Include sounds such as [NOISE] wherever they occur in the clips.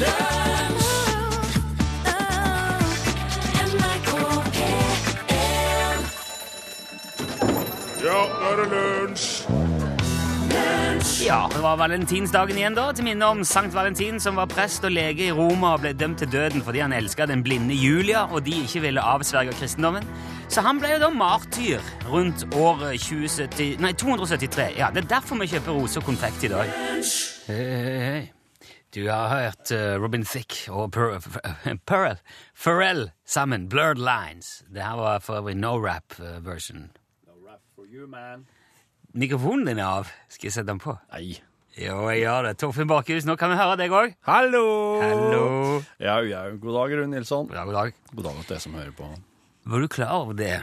Ja, nå er det lunsj! Ja, det var valentinsdagen igjen da, til minne om Sankt Valentin, som var prest og lege i Roma og ble dømt til døden fordi han elska den blinde Julia, og de ikke ville avsverge kristendommen. Så han ble jo da martyr rundt året 2070, nei, 273. Ja, Det er derfor vi kjøper roser og konfekt i dag. Hei, hei, hei. Du har hørt eh, Robin Thicke og Per- [LAUGHS] Per- Pharrell sammen, Blurred Lines. Det her var for øvrig no rap-version. Mikrofonen din er av. Skal jeg sette den på? Nei. Jo, jeg gjør det. Torfinn Bakhus, nå kan vi høre deg òg. Hallo! Hallo. Ja, ja. God dag, Rune Nilsson. God dag, god dag. God dag til deg som hører på. Var du klar over det,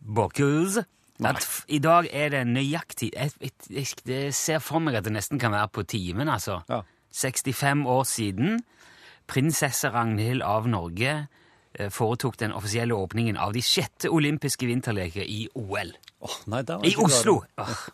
Bakhus? At i dag er det nøyaktig jeg, jeg, jeg, jeg ser for meg at det nesten kan være på timen, altså. Ja. 65 år siden prinsesse Ragnhild av Norge eh, foretok den offisielle åpningen av de sjette olympiske vinterleker i OL. Åh, nei, det var I Oslo! Oh.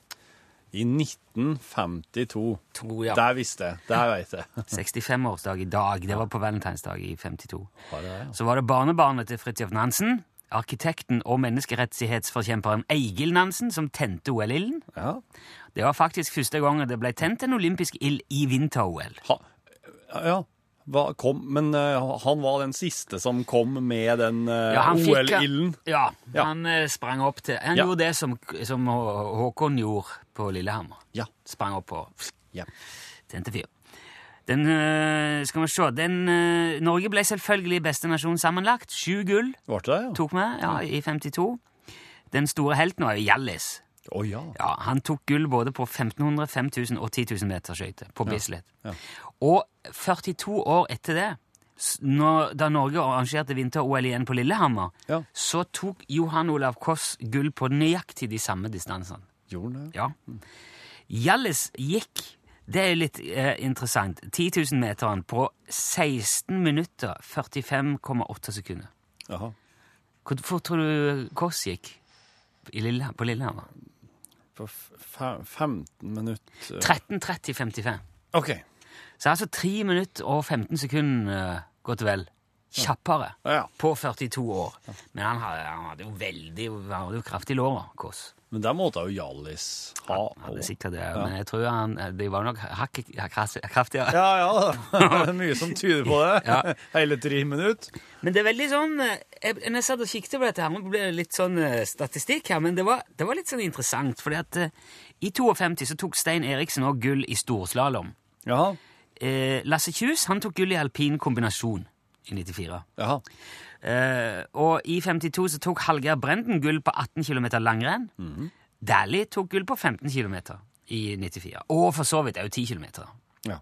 I 1952. to, ja. Der visste jeg. Der vet jeg. [LAUGHS] 65-årsdag i dag. Det var på valentinsdag i 52. Har jeg det, ja. Så var det barnebarnet til Fridtjof Nansen, arkitekten og menneskerettighetsforkjemperen Eigil Nansen, som tente OL-ilden. Ja. Det var faktisk første gang det ble tent en olympisk ild i vinter-OL. Ja. Hva kom, men uh, han var den siste som kom med den uh, Ja, OL-ilden. Ja, Ja. han uh, sprang opp til Han Ja. gjorde det som, som Håkon gjorde på Lillehammer. Ja. Sprang opp og ja. tente fyr. Den, eh, skal vi se den, eh, Norge ble selvfølgelig beste nasjon sammenlagt. Sju gull Var det ja? tok vi ja, i 52. Den store helten var Hjallis. Oh, ja. Ja, Han tok gull både på 1500, 5000 og 10 000 meter skøyter på Bislett. ja. Og 42 år etter det, når, da Norge arrangerte vinter-OL igjen på Lillehammer, Ja. så tok Johan Olav Koss gull på nøyaktig de samme distansene. Gjorde han det? Ja. Hjallis gikk, det er litt eh, interessant, 10 000-meteren på 16 minutter 45,8 sekunder. Jaha. Hvor fort tror du Kåss gikk i Lille, på Lillehammer? På f- fe- 15 minutter 13.30,55. OK. Så altså 3 minutter og 15 sekunder, eh, godt og vel, kjappere Ja. på 42 år. Men han hadde, han hadde jo veldig han hadde jo kraftig lår, Kåss. Men der måtte jo Hjallis ha. Han hadde sikkert det, men jeg tror han, de var nok hakket kraftigere. Ja, ja. [LAUGHS] Det er mye som tyder på det. Ja. [LAUGHS] Hele tre minutter. Men det er veldig sånn jeg, Når jeg satt og kikket på dette, her, nå ble det litt sånn eh, statistikk her, men det var, det var litt sånn interessant, fordi at eh, i 52 så tok Stein Eriksen òg gull i storslalåm. Eh, Lasse Kjus han tok gull i alpin kombinasjon i 94. Jaha. Eh, og i 52 så tok Hallgeir Brenden gull på 18 km langrenn. Dæhlie tok gull på 15 km i 94. Og for så vidt òg 10 km. Ja.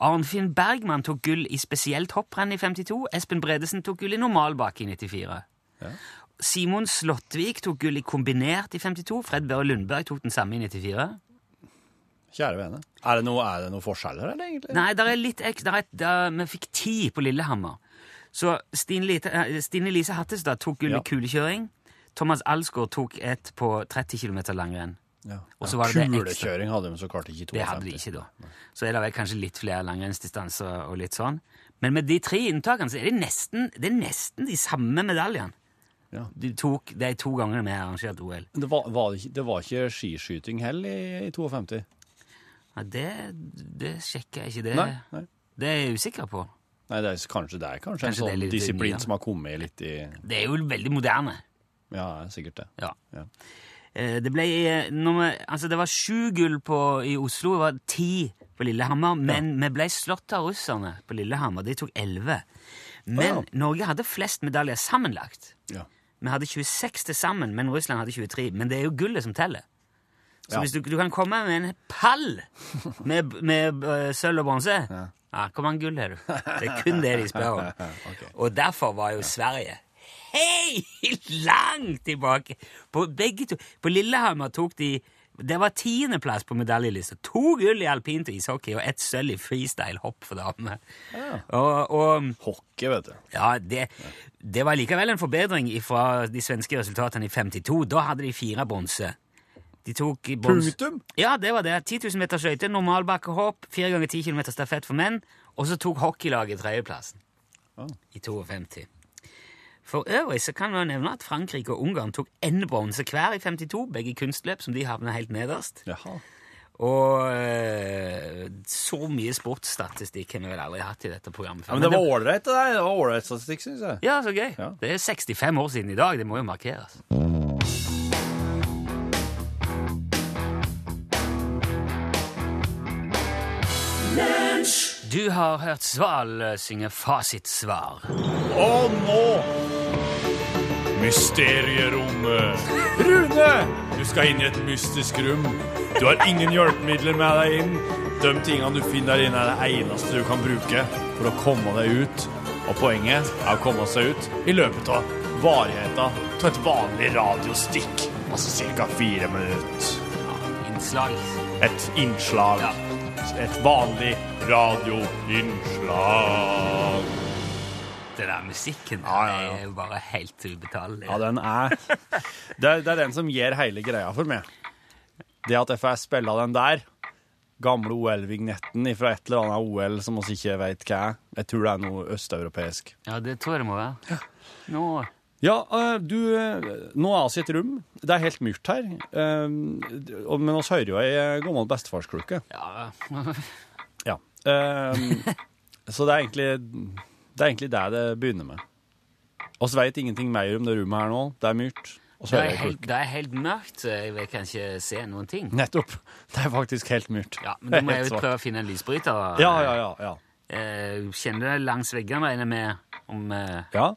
Arnfinn Bergman tok gull i spesielt hopprenn i 52. Espen Bredesen tok gull i normalbakke i 94. Ja. Simon Slåttvik tok gull i kombinert i 52. Fred Børre Lundberg tok den samme i 94. Kjære vene. Er det noen noe forskjeller her, egentlig? Nei, der er litt ek- der der, Vi fikk ti på Lillehammer. Så Stine, Lite, eh, Stine Lise Hattestad tok gull Ja. kulekjøring. Thomas Alsgaard tok et på 30 km langrenn. Ja. Og så var det det ekstra. Kulekjøring hadde de så klart ikke i 52. Det hadde de ikke da. Så er det vel kanskje litt flere langrennsdistanser og litt sånn. Men med de tre inntakene så er det nesten, det er nesten de samme medaljene. Ja. De tok de to gangene vi har arrangert OL. Det var, var det, ikke, det var ikke skiskyting heller i, i 52? Ja, det, det sjekker jeg ikke. Det, Nei, nei. det er jeg usikker på. Nei, det er kanskje, det er kanskje, Kanskje det er en sånn litt disiplin nye. som har kommet litt i Det er jo veldig moderne. Ja, sikkert det. Ja. Ja. Eh, Det ble eh, når Altså, det var sju gull på, i Oslo, det var ti på Lillehammer, men vi ble slått av russerne på Lillehammer. De tok elleve. Men Å. Norge hadde flest medaljer sammenlagt. Ja. Vi hadde 26 til sammen, men Russland hadde 23. Men det er jo gullet som teller. Så Ja. hvis du, du kan komme med en pall med, med uh, sølv og bronse ja. Hvor mange gull har du? Det er kun det de spør om. [LAUGHS] okay. Og derfor var jo Sverige helt langt tilbake. På begge to. På Lillehammer tok de Det var tiendeplass på medaljelista. To gull i alpint og ishockey og ett sølv i freestyle-hopp for damene Og, og Hockey, vet du. ja, det, det var likevel en forbedring fra de svenske resultatene i 52. Da hadde de fire bronse. De tok i. Punktum? Ja, det var det. 10 000 meter skøyter, normalbakkehopp, 4 ganger 10 km stafett for menn, og så tok hockeylaget tredjeplassen oh. i 52. For øvrig så kan man nevne at Frankrike og Ungarn tok én bronse hver i 52, begge kunstløp, som de havna helt nederst. Jaha. Og øh, så mye sportsstatistikk har vi vel aldri hatt i dette programmet. Ja, men det var ålreit, det der. Det var ålreit statistikk, syns jeg. Ja, så gøy. Ja. Det er 65 år siden i dag. Det må jo markeres. Du har hørt Sval eh, synge fasitsvar. Og nå, Mysterierommet. Rune! Du skal inn i et mystisk rom. Du har ingen hjelpemidler med deg inn. De tingene du finner der inne, er det eneste du kan bruke for å komme deg ut. Og poenget er å komme seg ut i løpet av varigheten av et vanlig radiostikk. Altså ca. fire minutter. Ja, Innslag. Et innslag. Ja. Et vanlig radioinnslag. Det der musikken Ja, ja, ja. er jo bare helt ubetalelig. Ja, den er det, er det er den som gir hele greia for meg. Det at jeg får spille den der, gamle OL-vignetten fra et eller annet OL som vi ikke vet hva er. Jeg tror det er noe østeuropeisk. Ja, det tror jeg det må være. Nå Ja, øh, du øh, Nå er vi i et rom. Det er helt mørkt her. Um, men vi hører jo ei gammel bestefarsklukke. Ja, Ja. Så det er egentlig det er egentlig det det begynner med. Vi vet ingenting mer om det rommet her nå. Det er mørkt. Det er, helt, det er helt mørkt, så jeg kan ikke se noen ting. Nettopp. Det er faktisk helt mørkt. Ja, men Da må jeg jo prøve å finne en lysbryter. Ja, ja, ja. ja. Eh, kjenner det langs veggene, regner jeg med. Om, eh, Ja,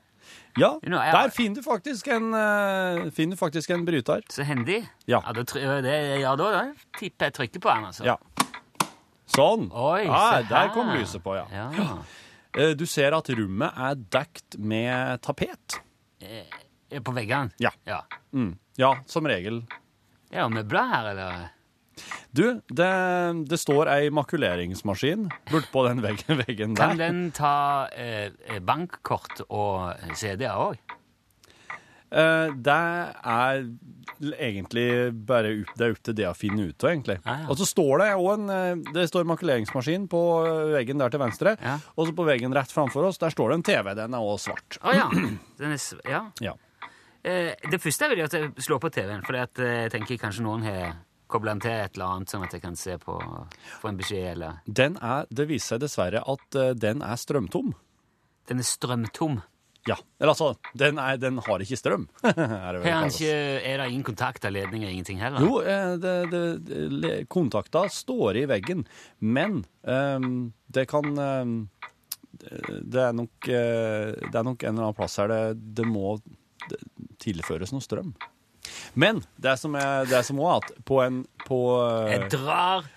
ja. Der finner du faktisk en, uh, finner du faktisk en bryter. så hendig. Ja. ja, det, det, ja, da, da tipper jeg trykker på den, altså. Ja. Sånn. Oi, ja, se der kom lyset på, ja. Ja. Uh, [GASPS] Du ser at rommet er dekt med tapet. Eh, På veggene? Ja. Ja, Mm. Ja, som regel. ja møbler her, eller? Du, det, det står ei makuleringsmaskin bortpå den veggen, veggen der. Kan den ta eh, bankkort og CD-er òg? Eh, det er egentlig bare opp, det er opp til det å finne ut av, egentlig. Ah, ja. Og så står det òg en eh, Det står makuleringsmaskin på eh, veggen der til venstre. Ja. Og så på veggen rett framfor oss, der står det en TV. Den er òg svart. Å ja. Den er, ja. [CLEARS THROAT] Ja. Eh, det første jeg vil gjøre, er å slå på TV-en. For jeg tenker kanskje noen har kobla den til et eller annet, sånn at jeg kan se på få en beskjed, eller Den er, det viser seg dessverre at eh, den er strømtom. Den er strømtom. Ja. Eller altså, den, er, den har ikke strøm. [LAUGHS] er, det vel Har han kalles. ikke, er det ingen kontakt av ledninger, ingenting heller? Jo, eh, det, det, det, le- kontakta står i veggen, men ehm, det kan ehm, det- Det er nok eh, Det er nok en eller annen plass her det, det må det tilføres noe strøm. Men det som er det som er at på en på eh, Jeg drar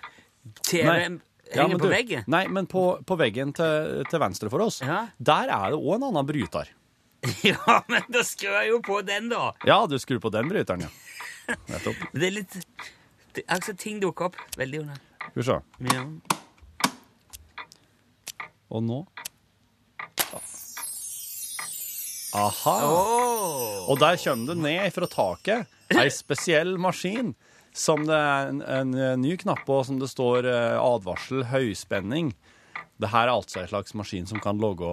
TV-en ja, henger på du, veggen. Nei, men på, på veggen til, til venstre for oss, Ja. der er det òg en annen bryter. [LAUGHS] ja, men da skrur jeg jo på den, da! Ja, du skrur på den bryteren, ja. Nettopp. [LAUGHS] Det er litt det, Altså, ting dukker opp veldig under. Skal vi se. Ja. Og nå Aha. Oh. Og der kommer det ned fra taket ei spesiell maskin som det er en, en eh, ny knapp på, som det står eh, advarsel høyspenning. Det her er altså en slags maskin som kan logge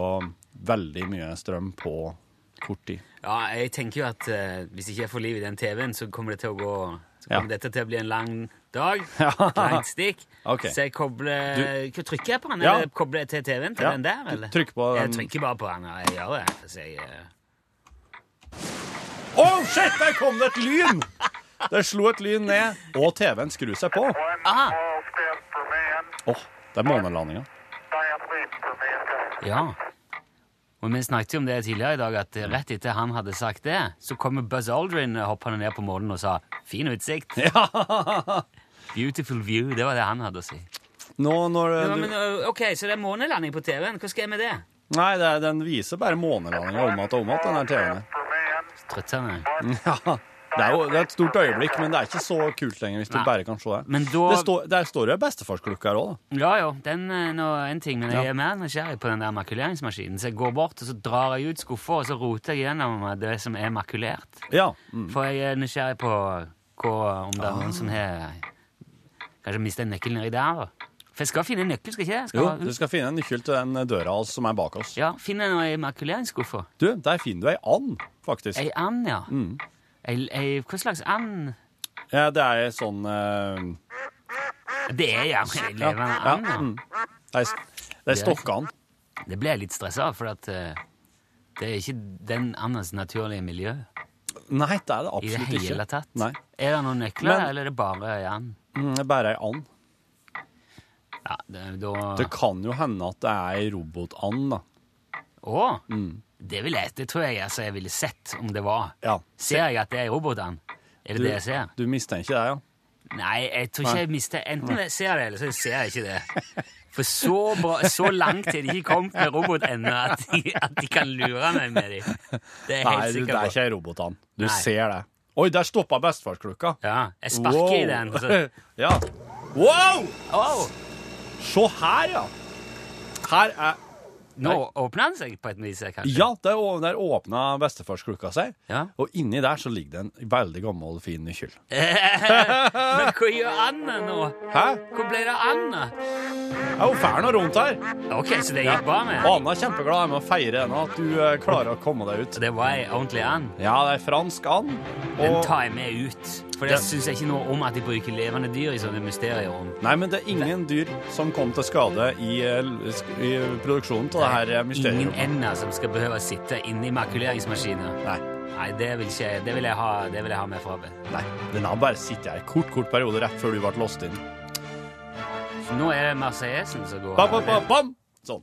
veldig mye strøm på kort tid. Ja, jeg tenker jo at eh, hvis ikke jeg får liv i den TV-en, så kommer det til å gå Så kommer Ja. dette til å bli en lang dag. [LAUGHS] Ja. Langt stikk. Okay. Så jeg kobler du, trykker jeg på den? Ja. Eller kobler jeg til TV-en til Ja, den der, eller? trykker på den. Jeg trykker bare på den, og jeg gjør det. Så jeg, eh, Å, shit! Der kom det et lyn! Det slo et lyn ned, og TV-en skrur seg på. Aha. Åh, det er månelandinga. ja. Og vi snakket jo om det tidligere i dag, at rett etter han hadde sagt det, så kommer Buzz Aldrin hoppende ned på månen og sa 'fin utsikt'. [LAUGHS] Beautiful view. Det var det han hadde å si. Nå når Ja, men, ok, Så det er månelanding på TV-en. Hva skal jeg med det? Nei, det er, den viser bare månelandinga om igjen og om igjen, den her TV-en. Man, [LAUGHS] Ja, det er jo det er et stort øyeblikk, men det er ikke så kult lenger hvis du bare kan se det. Men da det står, der står jo bestefarsklokke her òg, da. Ja, jo, den er nå en ting, men jeg Ja. er mer nysgjerrig på den der makuleringsmaskinen. Så jeg går bort og så drar jeg ut skuffa, og så roter jeg gjennom det som er makulert. Ja. Mm. For jeg er nysgjerrig på hva, om det er noen som har kanskje mista en nøkkel nedi der. da. For jeg skal finne en nøkkel, skal ikke jeg? Jo, Skal, du skal finne en nøkkel til den døra som er bak oss. Ja, Finner jeg noe i makuleringsskuffa. Du, der finner du ei and, faktisk. Ei and, ja. Mm. Ei, ei, hva slags and? Ja, det er ei sånn uh... Det er ja, ei levende ja, and, ja. mm. Det er, det er stokkand. Det ble jeg litt stressa av, for at uh, det er ikke den andens naturlige miljø Nei, det er det absolutt ikke. i det hele tatt. Nei. Er det noen nøkler, Men- eller er det bare ei and? Mm, bare ei and. Ja, det, da Det kan jo hende at det er ei robotand, da. Å! Mm. Det, vil jeg, det tror jeg altså, jeg ville sett om det var. Ja. Ser jeg at det er robotand? Er det Du, det jeg ser? du mistenker det, ja? Nei, jeg tror ikke jeg mister Enten jeg ser det, eller så ser jeg ikke det. For så, bra, så langt er de ikke kommet med robot ennå at, at de kan lure meg med dem. Det er jeg Nei, på. Nei, det er ikke ei robotand. Du Nei. ser det. Oi, der stoppa bestefarsklokka. Ja, jeg sparker i den. Så, [LAUGHS] ja. Wow! Åh, Se her, ja. Her er nå åpner den seg på et vis, kanskje? Ja, der, der åpna bestefarsklokka seg. Ja. Og inni der så ligger det en veldig gammel, fin nøkkel. [LAUGHS] Men hva gjør Anna nå? Hæ? Hvor ble det av Anne? Ja, hun drar nå rundt her. Ok, så det gikk bra med Og Anna er kjempeglad med å feire henne, at du eh, klarer å komme deg ut. Det var ei ordentlig and? Ja, det er fransk and. Den Og tar jeg med ut. For det det syns jeg ikke noe om at de bruker levende dyr i sånne mysterier. om. Nei, men det er ingen dyr som kom til skade i, eh, i produksjonen av det her mysteriet. Ingen ender som skal behøve å sitte inne i makuleringsmaskiner. Nei. Nei, det vil, ikke, det vil, jeg, ha, det vil jeg ha med frabedt. Nei, den har bare sittet her kort, kort periode rett før du ble låst inn. Nå er det Marseillesen som går Bam, bam, bam, bam! Sånn.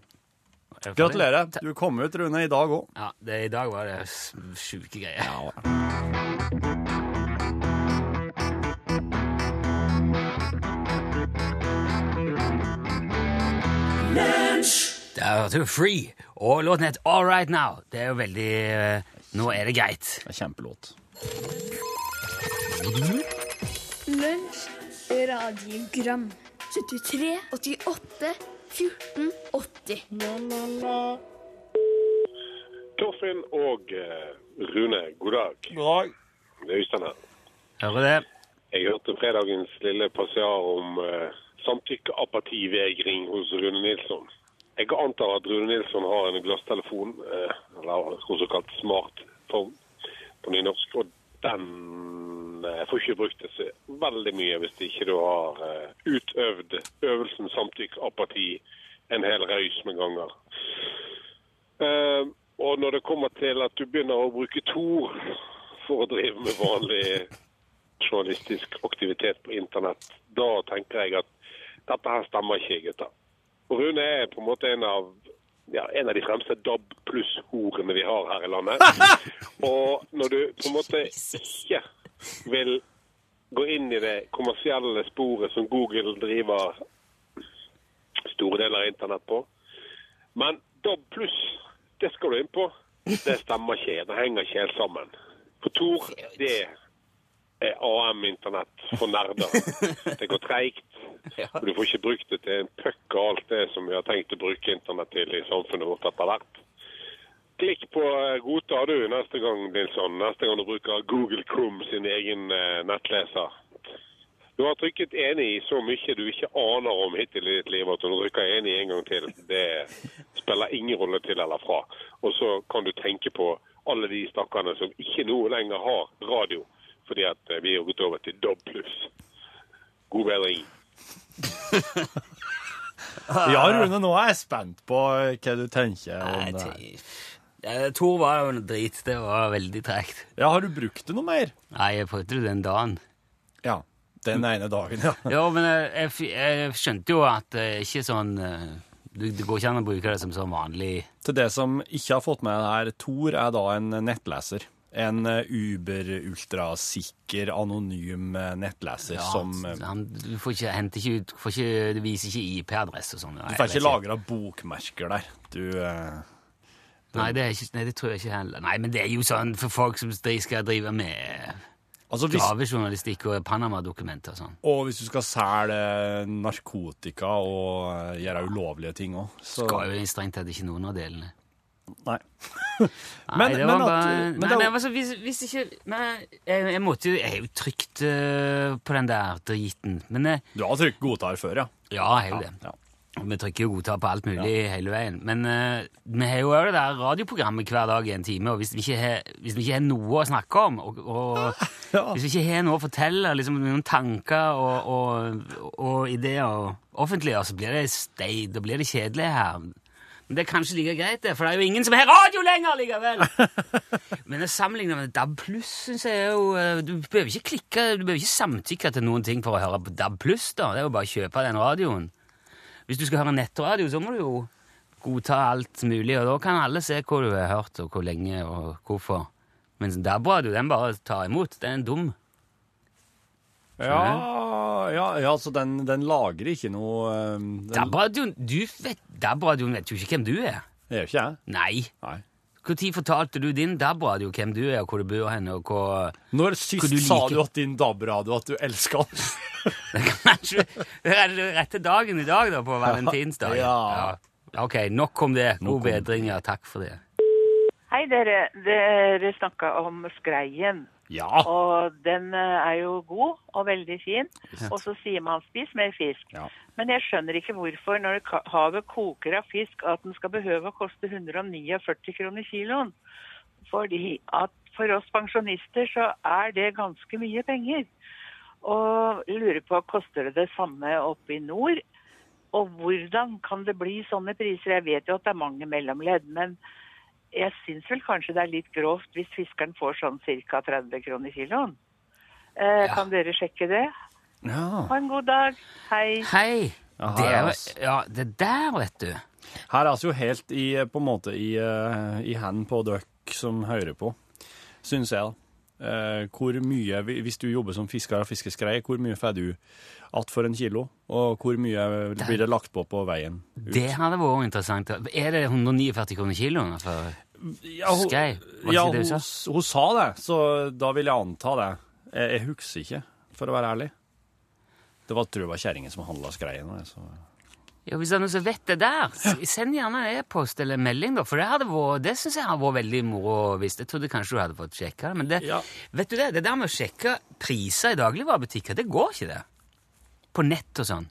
Er det? Gratulerer. Du kom ut, Rune, i dag òg. Ja, det, I dag var det sjuke greier. Der hørte du Free, og låten het All Right Now. Det er jo veldig eh, Nå er det greit. Det er kjempelåt. Lunsj, radiogram 73, 88, 14, 80 Torfinn og eh, Rune, god dag. God dag. Det er Øystein her. Hører det? Jeg hørte fredagens lille passiar om uh, samtykkeapativegring hos Rune Nilsson. Jeg antar at Rune Nilsson har en glasstelefon, eh, eller også kalt smartphone på nynorsk, og den eh, får ikke brukt det så veldig mye hvis ikke du har eh, utøvd øvelsen samtykkeapati en hel røys med ganger. Og når det kommer til at du begynner å bruke Tor for å drive med vanlig journalistisk aktivitet på internett, da tenker jeg at dette her stemmer ikke, gutter. Og Rune er på en måte en av, ja, en av de fremste DAB pluss-horene vi har her i landet. [LAUGHS] Og når du på en måte ikke vil gå inn i det kommersielle sporet som Google driver store deler av internett på, men DAB pluss, det skal du inn på. Det stemmer ikke. Det henger ikke helt sammen. For Tor, det er AM-internett for nerder. [LAUGHS] Det går treigt. Du får ikke brukt det til en puck og alt det som vi har tenkt å bruke internett til i samfunnet vårt etter hvert. Klikk på 'godta du neste gang, Nilsson. Neste gang du bruker Google Chrome sin egen eh, nettleser. Du har trykket enig i så mye du ikke aner om hittil i ditt liv at du trykker enig en gang til, det spiller ingen rolle til eller fra. Og så kan du tenke på alle de stakkarene som ikke nå lenger har radio, fordi at eh, vi har gått over til DOB+. God bedring. [LAUGHS] Ja, Rune, nå er jeg spent på hva du tenker om det. her. Tor var jo noe drit. Det var veldig tregt. Ja, har du brukt det noe mer? Nei, jeg prøvde det den dagen. Ja. Den ene dagen, ja. [LAUGHS] ja, men jeg, jeg, jeg skjønte jo at det er ikke sånn eh, det går ikke an å bruke det som sånn vanlig Til det som ikke har fått med det her, Tor er da en nettleser. En eh, uber-ultrasikker, anonym eh, nettleser ja, som eh, han, Du får ikke, henter ikke ut får ikke, viser ikke IP-adresse og sånn. Du får ikke lagra bokmerker der. Du du Nei det, ikke, nei, det tror jeg ikke heller. Nei, men det er jo sånn for folk som skal drive med Altså gravejournalistikk og Panama-dokumenter og sånn. og hvis du skal selge narkotika og gjøre ulovlige ting òg, så Skal jo strengt tatt ikke noen av delene. Nei. [LAUGHS] Nei, Men- det men var at- bare men Nei, det nei, altså, hvis, hvis ikke men jeg, jeg måtte jo Jeg er jo trygt uh, på den der driten. Men eh, Du har trykt godtar før, ja. ja, jeg har jo det. ja. Vi trykker jo godtar på alt mulig hele veien. Men uh, vi har jo det der radioprogrammet hver dag i en time, og hvis vi ikke har, hvis vi ikke har noe å snakke om, og, og [LAUGHS] Ja. hvis vi ikke har noe å fortelle, liksom noen tanker og, og, og ideer offentliggjøre, så blir det da blir det kjedelig her. Men det er kanskje like greit, det, for det er jo ingen som har radio lenger likevel! [LAUGHS] Men å sammenligne med DAB pluss, syns jeg er jo eh, Du behøver ikke klikke, du behøver ikke samtykke til noen ting for å høre på DAB pluss, da. Det er jo bare å kjøpe den radioen. Hvis du skal høre nettradio, så må du jo godta alt mulig, og da kan alle se hva du har hørt, og hvor lenge, og hvorfor. Mens DAB-radio, den bare tar imot. Den er dum. Ja, ja, ja så den, den lagrer ikke noe um, den, DAB-radioen vet, vet jo ikke hvem du er. Det gjør ikke jeg. Nei. Nei. Når fortalte du din DAB-radio hvem du er, og hvor du bor hen, og hva Når sist Hva du sa liker. du at din DAB-radio at du elska [LAUGHS] den? Kanskje det er det rette dagen i dag, da, på valentinsdagen. Ja. Ok, nok om det. God bedring, ja. Takk for det. Hei dere, dere snakka om skreien. Ja. Og den eh, er jo god og veldig fin. Og så sier man 'spis mer fisk'. Ja. Men jeg skjønner ikke hvorfor, når havet koker av fisk, at den skal behøve å koste 149 kroner kiloen. Fordi at for oss pensjonister så er det ganske mye penger. Og lurer på, koster det det samme oppe i nord? Og hvordan kan det bli sånne priser? Jeg vet jo at det er mange mellomledd, men jeg syns vel kanskje det er litt grovt hvis fiskeren får sånn ca. 30 kroner kiloen. Eh, Kan dere sjekke det? ja. Ha en god dag. Hei. Hei! Ja, det, er ja, det der, vet du. Her er altså jo helt i, på en måte i, eh, i hand på dere som hører på, syns jeg. Eh, hvor mye, hvis du jobber som fisker og fiskeskrei, hvor mye får du igjen for en kilo? Og hvor mye blir det lagt på på veien? ut? Det hadde vært interessant. Er det 149 kroner kiloen? For Ja, hun? Var det ja, ikke det hun, sa? hun sa det, så da vil jeg anta det. Jeg, jeg husker ikke, for å være ærlig. Det var, tror jeg var kjerringa som handla skreien. Så. Ja, Hvis det er noen som vet det der, send gjerne en e-post eller en melding, da. For det, hadde vært, det syns jeg hadde vært veldig moro hvis Jeg trodde kanskje du hadde fått sjekka det. Men det, Ja. vet du det, det der med å sjekke priser i dagligvarebutikker, det går ikke, det. På nett og sånn.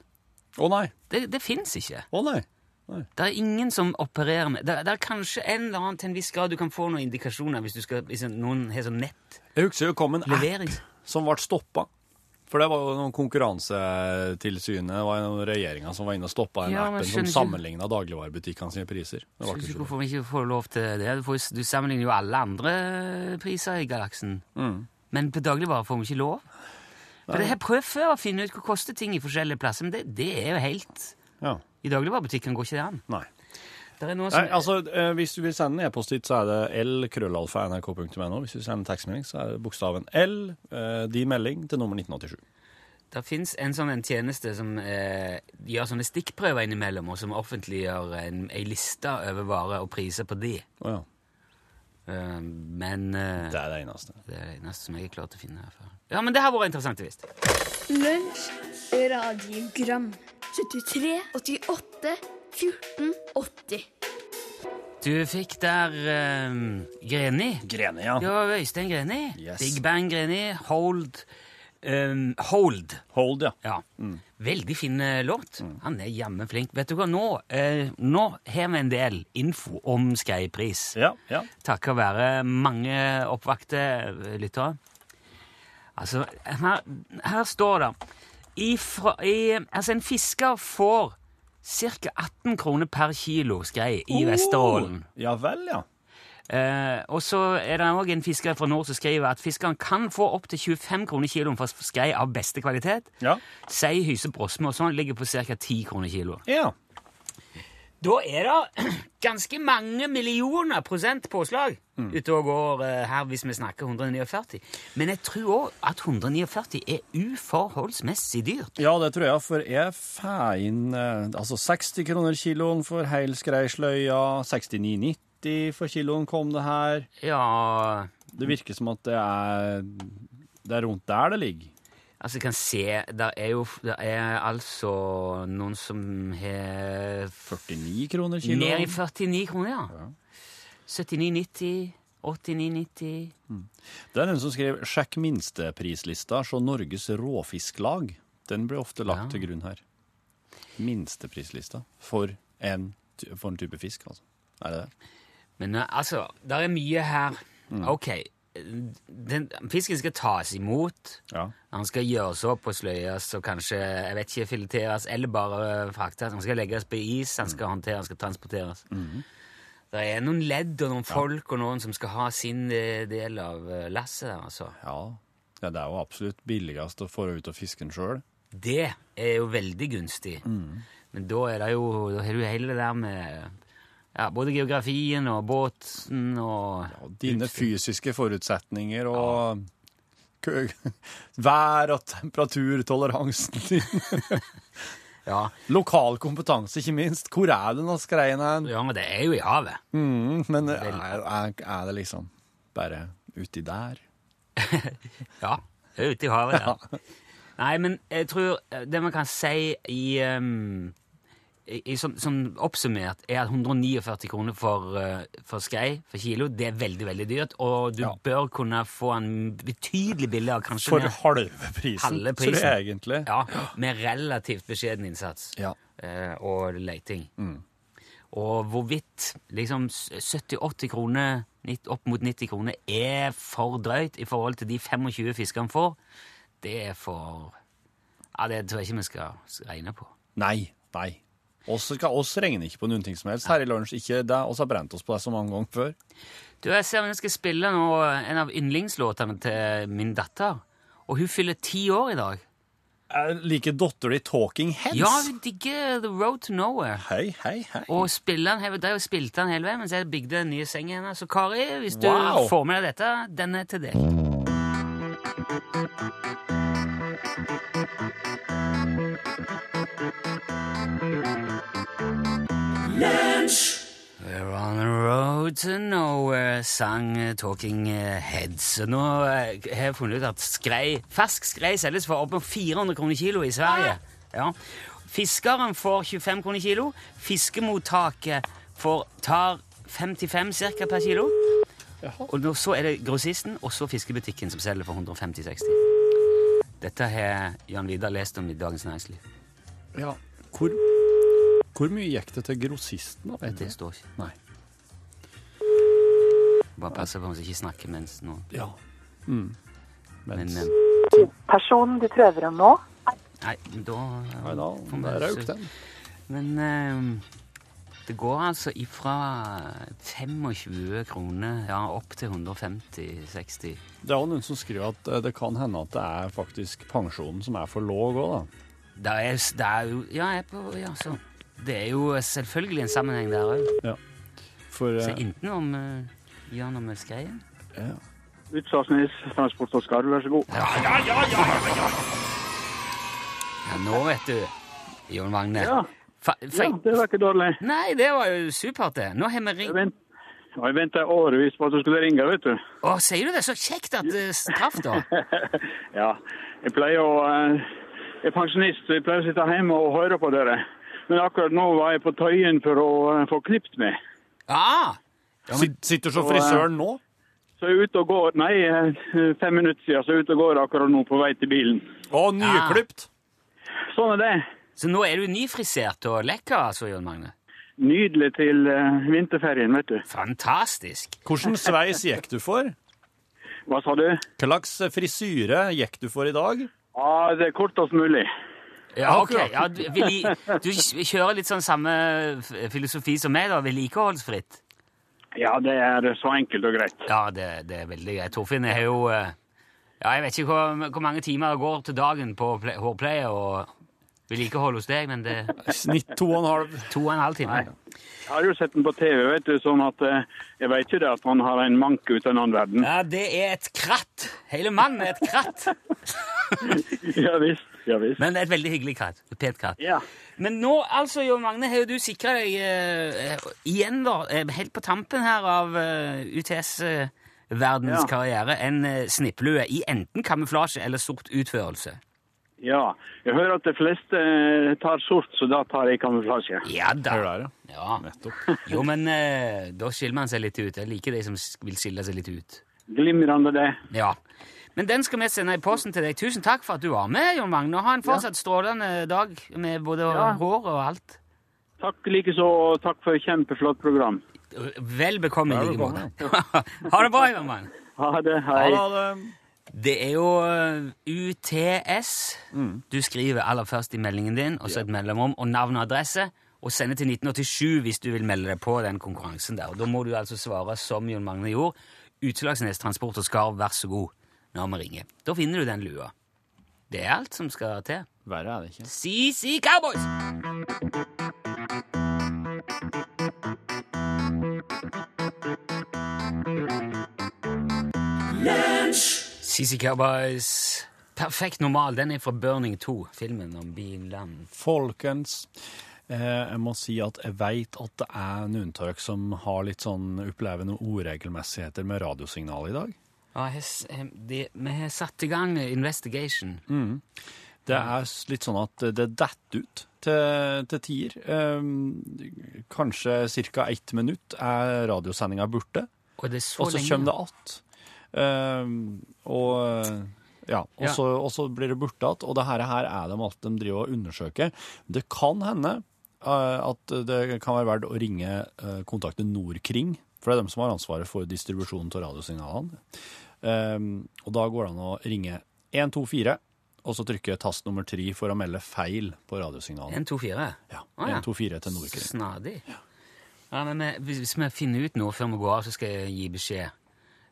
Å nei. Det, det fins ikke. Å nei. Det er ingen som opererer med Det, det er kanskje en eller annen til en viss grad du kan få noen indikasjoner hvis, du skal, hvis noen har sånn nett. Jeg husker det kom en app som ble stoppa. For det var jo noen Konkurransetilsynet var noen regjeringa som var inne og stoppa den Ja, appen som sammenligna dagligvarebutikkene sine priser. Det var ikke hvorfor vi ikke får lov til det. Du, får, du sammenligner jo alle andre priser i galaksen. Mm. Men på dagligvarer får vi ikke lov. For det har prøvd før å finne ut hva koster ting i forskjellige plasser, men det, det er jo helt Ja. I dagligvarebutikken går ikke det an. Nei. Det er noe som Nei, altså, eh, Hvis du vil sende en e-post dit, så er det l-krøllalfa.nrk.no. Hvis du sender tekstmelding, så er det bokstaven L, eh, din melding, til nummer 1987. Det fins en sånn en tjeneste som eh, gjør sånne stikkprøver innimellom, og som offentliggjør en, ei liste over varer og priser på de. Oh, ja. Eh, men uh, Det er det eneste. det er det eneste som jeg er klar til å finne her. før. Ja, men det har vært interessant å visst. Lunsj, radiogram 73, 88, 14, 80 Du fikk der eh, Greni. Greni, ja. Ja, Øystein Greni. Yes. Big Bang Greni. Hold um, Hold. Hold, ja. Ja. Veldig fin eh, låt. Han er jammen flink. Vet du hva, nå, eh, nå har vi en del info om Skreipris. Ja, ja. Takket være mange oppvakte eh, lyttere. Altså, her, her står det i, fra- i, Altså, en fisker får ca. 18 kroner per kilo skrei i Vesterålen. Ja vel, ja. Eh, og så er det òg en fisker fra nord som skriver at fiskeren kan få opptil 25 kroner kiloen for skrei av beste kvalitet. Ja. Sei, hyse, brosme og sånn ligger på ca. 10 kroner kiloen. ja. Da er det [CLEARS THROAT] ganske mange millioner prosent påslag Mm. ute og går eh, her hvis vi snakker 149. Men jeg tror òg at 149 er uforholdsmessig dyrt. Ja, det tror jeg, for jeg får inn eh, altså 60 kroner kiloen for hel skreisløya, 69,90 for kiloen kom det her. Ja Det virker som at det er, det er rundt der det ligger. Altså, jeg kan se Det er jo det er altså noen som har 49 kroner Ned i kiloen. 49 kroner, ja. 79,90, 89,90 Det er den som skrev 'Sjekk minsteprislista, så Norges råfisklag'. Den blir ofte lagt Ja. til grunn her. Minsteprislista for en, for en type fisk, altså. Er det det? Men eh, altså, det er mye her. Ok, den, fisken skal tas imot. Ja. Han skal gjøres opp og sløyes og kanskje jeg vet ikke, fileteres eller bare fraktes. Han skal legges på is, han skal håndteres, han skal transporteres. Det er noen ledd og noen folk og noen som skal ha sin eh, del av eh, lasset. der, altså. ja. Ja, det er jo absolutt billigst å få ut av fisken sjøl. Det er jo veldig gunstig. Men da er det jo Da har du hele det der med ja, både geografien og båten og ja, dine fysiske forutsetninger og ja. [LAUGHS] vær- og temperaturtoleransen din. [LAUGHS] Ja, Lokal kompetanse, ikke minst. Hvor er det av skreien ja men det er jo i havet. Mm, men er, er, er det liksom bare uti der? [LAUGHS] Ja, det er ute i havet ja. Nei, men jeg tror det man kan si i, um, i, sånn, sånn oppsummert, er at 149 kroner for, uh, for skrei for kilo, det er veldig, veldig dyrt, og du Ja. bør kunne få en betydelig billigere, kanskje For halve prisen, Halve tror prisen. jeg egentlig. ja, med relativt beskjeden innsats Ja. eh, og leiting. Og hvorvidt liksom 70-80 kroner, opp mot 90 kroner, er for drøyt i forhold til de 25 fiskene får, det er for Ja, det tror jeg ikke vi skal regne på. Nei, nei. Oss, oss regner ikke på noen ting som helst her i lunsj. Ikke det. Oss har brent oss på det så mange ganger før. Du, Jeg ser om jeg skal spille nå en av yndlingslåtene til min datter. Og hun fyller ti år i dag. Jeg liker dattera di Talking Heads. Ja, hun digger The Road to Nowhere. Hei, hei, hei. Og spiller den, og spilte den hele veien mens jeg bygde den nye sengen hennes. Så Kari, hvis du Wow. får med deg dette, den er til deg. Road to nowhere, sang eh, Talking Heads. Nå eh, har jeg funnet ut at skrei, fersk skrei selges for opp mot 400 kroner kilo i Sverige. Ja. Fiskeren får 25 kroner kilo. Fiskemottaket får, tar 55 cirka per kilo. Og nå, så er det grossisten og så fiskebutikken som selger for 150-60. Dette har Jan Vidar lest om i Dagens Næringsliv. Ja. Hvor, hvor mye gikk det til grossisten? da? Det står ikke. Nei. Bare passe på om vi ikke snakker mens nå. Ja. Mm. Men Mens, eh, Personen du prøver om nå, Nei, da nei da, vi der røk den. Men eh, det går altså ifra 25 kroner ja, opp til 150-60. Det er jo noen som skriver at eh, det kan hende at det er faktisk pensjonen som er for låg òg, da. Det er, det er jo Ja, jeg er på Ja, så. Det er jo selvfølgelig en sammenheng der òg. For Så enten om uh, Jan med Skreien. ja. Utslagsnes, Transport og Skarv, vær så god. Ja, ja, ja, ja, ja, ja. nå vet du, Jon Magne. Ja, Fa, fa, ja, det var ikke dårlig. Nei, det var jo supert, det. Nå har vi ringt vent, jeg venta årevis på at du skulle ringe, vet du. Å, sier du det? Så kjekt at det traff, da. [LAUGHS] ja, jeg pleier å eh, Jeg er pensjonist, så jeg pleier å sitte hjemme og høre på dere. Men akkurat nå var jeg på Tøyen for å eh, få klipt meg. Ah, Sit- Sitter så frisøren nå? Så jeg er ute og går Nei, eh, fem minutter siden, så er jeg ute og går akkurat nå på vei til bilen. Å, nyklipt! Sånn er det. så nå er du nyfrisert og lekker, altså, Jon Magne? Nydelig til uh, vinterferien, vet du. Fantastisk. Hvordan sveis gikk du for? Hva sa du? Hva slags frisyre gikk du for i dag? Ja, det er kortest mulig. Ja, ok. Ja, du, du kjører litt sånn samme filosofi som meg, da. Vedlikeholdsfritt. Ja, det er så enkelt og greit. Ja, det, det er veldig greit. Torfinn har jo eh, Ja, jeg vet ikke hvor, hvor mange timer det går til dagen på ple- hårpleie og vedlikehold hos deg, men det Snitt to og en halv. to og en halv time. Jeg har jo sett den på TV, vet du, sånn at eh, jeg vet ikke det at han har en manke uten en annen verden. Ja, det er et kratt. Hele mannen er et kratt. [LAUGHS] Ja visst, ja visst. Men et veldig hyggelig katt. Pet katt. Ja. Men nå, altså, Jo Magne, har jo du sikra deg eh, igjen, da, eh, helt på tampen her av eh, UTS-verdens Ja. karriere, en eh, snipplue i enten kamuflasje eller sort utførelse. Ja. Jeg hører at de fleste eh, tar sort, så da tar jeg kamuflasje. Ja da. Der, ja. Ja. Nettopp. [LAUGHS] Jo, men eh, da skiller man seg litt ut. Jeg liker de som vil skille seg litt ut. Glimrende det. Ja. Men den skal vi sende i posten til deg. Tusen takk for at du var med, Jon Magne. Og ha en fortsatt strålende dag med både Ja. hår og alt. Takk likeså, og takk for et kjempeflott program. Vel bekomme i like måte. [LAUGHS] ha det bra, Jon Magne. Ha det. Hei. Ha det. Det er jo eh, UTS du skriver aller først i meldingen din, og så et mellomrom, og navn og adresse, og sender til 1987 hvis du vil melde deg på den konkurransen der. Og da må du altså svare som Jon Magne gjorde. Utslagsnes Transport og Skarv, vær så god, når vi ringer. Da finner du den lua. Det er alt som skal til. Verre er det ikke. CC Cowboys! CC Cowboys. Perfekt normal. Den er fra Burning 2, filmen om bilen. Folkens, eh, jeg må si at jeg veit at det er av dere som har litt sånn opplevende uregelmessigheter med radiosignalet i dag. Ja, jeg eh, de- vi har satt i gang investigation. Det er litt sånn at det detter ut til, til tider. Eh, kanskje ca. ett minutt er radiosendinga borte, Og det og så lenge. kommer det att. Eh, og ja, og, Ja. Så, og så blir det borte igjen. Og det her, her er det alt de driver og undersøker. Det kan hende eh, at det kan være verdt å ringe uh, kontakte Norkring, for det er dem som har ansvaret for distribusjonen av radiosignalene. Um, og da går det an å ringe 124, og så trykke tast nummer 3 for å melde feil på radiosignalet. 124. Ja, Ah, ja. 124 til Nordkring. Snadig. Ja, men hvis hvis vi finner ut noe før vi går av, så skal jeg gi beskjed.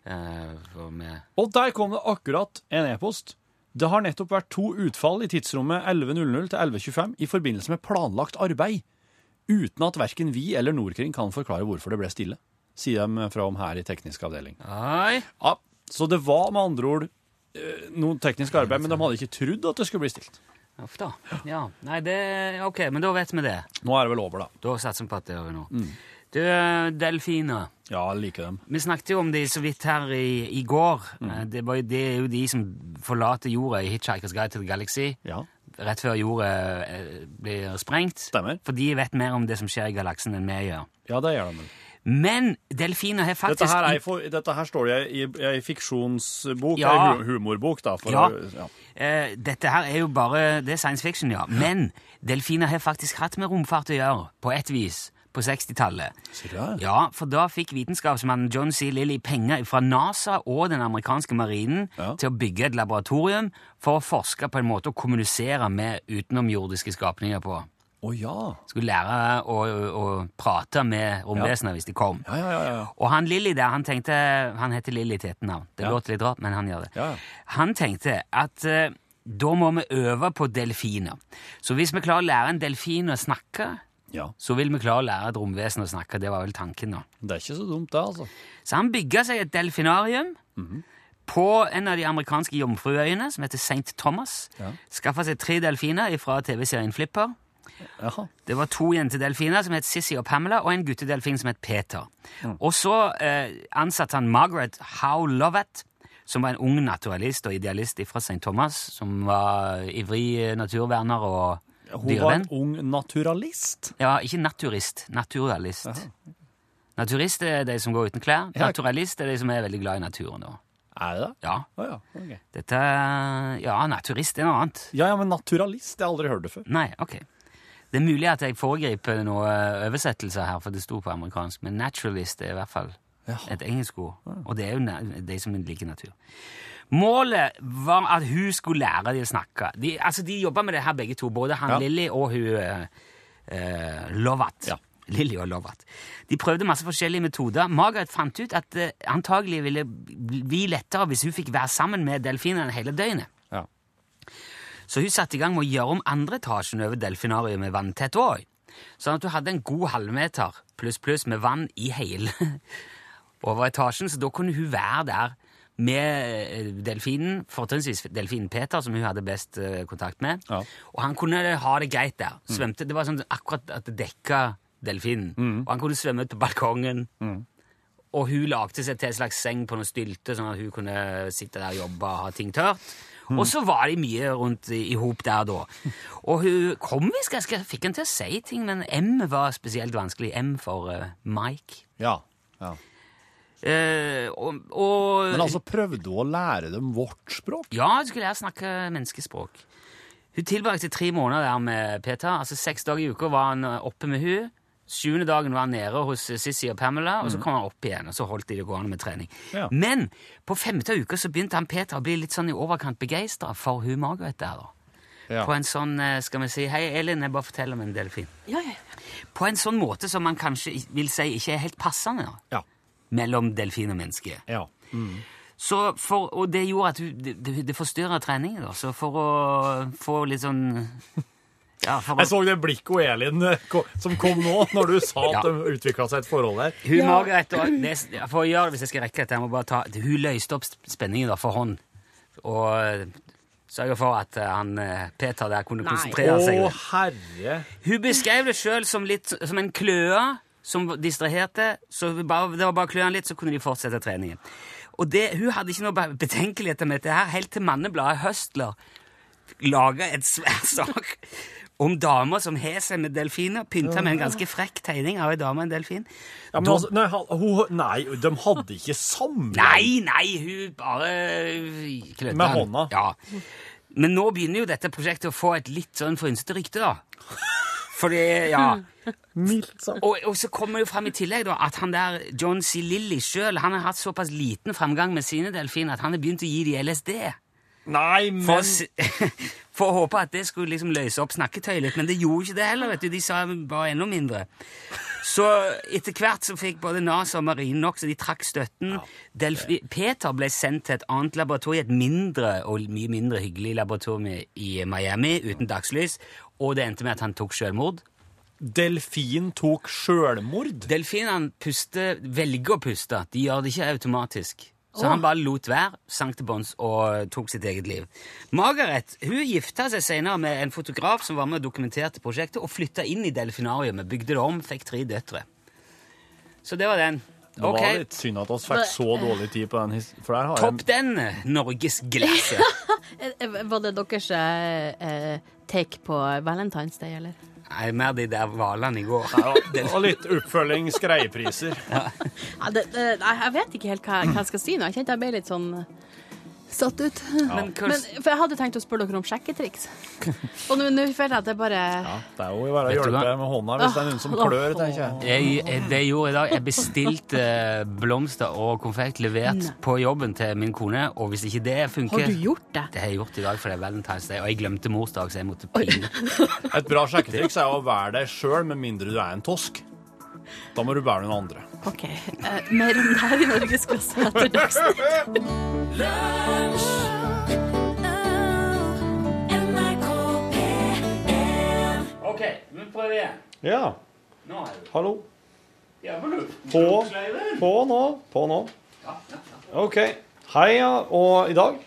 Uh, Og der kom det akkurat en e-post. Det har nettopp vært to utfall i tidsrommet 11.00 til 11.25 i forbindelse med planlagt arbeid, uten at verken vi eller Nordkring kan forklare hvorfor det ble stille, sier de fra om her i teknisk avdeling. Oi! Ja, så det var med andre ord eh, noe teknisk arbeid, men de hadde ikke trodd at det skulle bli stilt. Uff da. Ja. Nei, det Ok, men da vet vi det. Nå er det vel over, da. Da satser vi på at det er over nå. Mm. Du, delfiner. Ja, jeg liker dem. Vi snakket jo om de så vidt her i, i går. Mm. Eh, Det, var, jo- det er jo de som forlater jorda i Hitchhiker's Guide to the Galaxy. Ja, Rett før jorda eh, blir sprengt. Stemmer. For de vet mer om det som skjer i galaksen enn vi gjør. ja det gjør de. Men delfiner har faktisk Dette her, er, for, dette her står det i ei fiksjonsbok, Ja. ei humorbok, da. Ja. Å, ja. Eh, dette her er jo bare Det er science fiction, ja. Men delfiner har faktisk hatt med romfart å gjøre, på et vis, på 60-tallet. Sier du det? Ja, for da fikk vitenskapsmannen John C. Lilly penger fra NASA og den amerikanske marinen Ja. til å bygge et laboratorium for å forske på en måte å kommunisere med utenomjordiske skapninger på. Å ja. Skulle lære å, å prate med romvesener hvis de kom. Ja, ja, ja. ja. Og han Lilly der, han tenkte Han heter Lilly til etternavn. Det Ja. låter litt rart, men han gjør det. Ja, ja. Han tenkte at uh, da må vi øve på delfiner. Så hvis vi klarer å lære en delfin å snakke, ja. så vil vi klare å lære et romvesen å snakke. Det var vel tanken, da. Det er ikke så dumt, det, altså. Så han bygga seg et delfinarium på en av de amerikanske jomfruøyene, som heter St. Thomas. Ja. Skaffa seg tre delfiner fra TV-serien Flipper. Jaha. Det var to jentedelfiner som het Sissy og Pamela, og en guttedelfin som het Peter. Og så eh, ansatte han Margaret Howe Lovett, som var en ung naturalist og idealist fra St. Thomas, som var ivrig eh, naturverner og Hun var en ung naturalist. Ja, ikke naturist, naturalist. Naturist er de som går uten klær. Naturalist er de som er veldig glad i naturen. Da. Er det det? Ja, Oh, ja. Okay. dette Ja, naturist er noe annet. Ja, ja, men naturalist, det har jeg aldri hørt det før. Nei, ok. Det er mulig at jeg foregriper noen oversettelser her, for det sto på amerikansk, men naturalist er i hvert fall et engelsk ord. Og det er jo de som liker natur. Målet var at hun skulle lære de å snakke. De, altså, de jobba med det her begge to, både han Ja. Lilly og hun eh, eh, Lovat. Ja. Lilly og Lovat. De prøvde masse forskjellige metoder. Margaret fant ut at det antagelig ville bli lettere hvis hun fikk være sammen med delfinene hele døgnet. Så hun satte i gang med å gjøre om andre etasjen over delfinariet med vanntett òg. Sånn at hun hadde en god halvmeter pluss pluss med vann i hele [LAUGHS] over etasjen, så da kunne hun være der med eh, delfinen, fortrinnsvis delfinen Peter, som hun hadde best eh, kontakt med. Ja. Og han kunne ha det greit der. Svømte, Det var sånn akkurat at det dekka delfinen. Og han kunne svømme ut på balkongen. Og hun lagde seg til en slags seng på noen stylter, sånn at hun kunne sitte der og jobbe og ha ting tørt. Og så var de mye rundt i i hop der da. Og hun kom visst ganske Fikk henne til å si ting, men M var spesielt vanskelig. M for uh, Mike. Ja. ja. Uh, og, og Men altså, prøvde hun å lære dem vårt språk? Ja, hun skulle lære å snakke menneskespråk. Hun tilbrakte tre måneder der med Peter. altså Seks dager i uka var han eh, oppe med hun. Sjuende dagen var han nede hos eh, Sissy og Pamela, og så kom han opp igjen. og Så holdt de det gående med trening. Ja. Men på femte uke så begynte han Peter å bli litt sånn i overkant begeistra for hun Margaret der. da. Ja. På en sånn, eh, skal vi si Hei, Elin, jeg bare forteller om en delfin. Ja, ja. På en sånn måte som man kanskje vil si ikke er helt passende da, Ja. mellom delfin og menneske. ja. Så for, og det gjorde at hun, det, det, det forstyrra treningen. da, Så for å få litt sånn ja, for Jeg så det blikket og Elin eh, som kom nå, når du sa at Ja. det utvikla seg et forhold der. Hun Margaret, og det, For å gjøre det hvis jeg skal rekke dette, jeg må bare ta, hun løste opp spenningen da, for hånd. Og eh, sørga for at eh, han, Peter der kunne Nei. konsentrere seg. Å, herre Hun beskrev det sjøl som, som en kløe som distraherte. Så bare, det var bare å klø han litt, så kunne de fortsette treningen. Og det, Hun hadde ikke noe betenkeligheter med dette her, helt til Mannebladet Høstler laga et svær [LAUGHS] sak om damer som har seg med delfiner. Pynta med en ganske frekk tegning av ei dame og en delfin. ja, men altså, nei, hun, nei, de hadde ikke samleie. Nei, nei, hun bare klødde Med hånda. Ja. Men nå begynner jo dette prosjektet å få et litt sånn frynsete rykte, da. Fordi, ja og, og så kommer det jo frem i tillegg da, at han der, John C. Lilly sjøl har hatt såpass liten framgang med sine delfiner at han har begynt å gi de LSD. Nei, For, men si- [LAUGHS] for å håpe at det skulle liksom løse opp snakketøyet litt, men det gjorde ikke det heller. vet du, De sa bare enda mindre. Så etter hvert så fikk både NASA og Marine nok, så de trakk støtten. Delfi Peter ble sendt til et annet laboratorium, et mindre og mye mindre hyggelig laboratorium i Miami, uten dagslys, og det endte med at han tok selvmord. delfin tok sjølmord. Delfinene velger å puste. De gjør det ikke automatisk. Så han bare lot være, sank til bunns og tok sitt eget liv. Margaret hun gifta seg senere med en fotograf som var med og dokumenterte prosjektet, og flytta inn i delfinariumet, bygde det om, fikk tre døtre. Så det var den. Det Ok, var litt synd at vi fikk så dårlig tid på den. For der har topp jeg den, norgesglasset. [LAUGHS] Eh, eh, Var det deres eh, eh, take på Valentine's Day, eller? Nei, mer de der hvalene i går. og litt oppfølging, skreipriser. Ja, det, det, jeg vet ikke helt hva, hva jeg skal si nå. Jeg kjente jeg ble litt sånn satt ut. Men hva- Men, for jeg hadde tenkt å spørre dere om sjekketriks. [LAUGHS] Og nå, nå føler jeg at det bare Ja, det er jo bare å hjelpe hva? med hånda hvis det er noen som klør, tenker jeg. Jeg, jeg, det jeg gjorde i dag, jeg bestilte eh, blomster og konfekt levert Nei. på jobben til min kone, og hvis ikke det funker Har du gjort det? Det har jeg gjort i dag, for det er Valentine's Day, og jeg glemte morsdag, så jeg måtte pine. Et bra sjekketriks er å være deg sjøl, med mindre du er en tosk. Da må du være noen andre. OK. Eh, mer om det her i Norgesklasse etter Dagsnytt. Ok, vi prøver igjen. Ja, Nå er du. hallo. Ja, på. På, på nå. På nå. OK. Heia, og i dag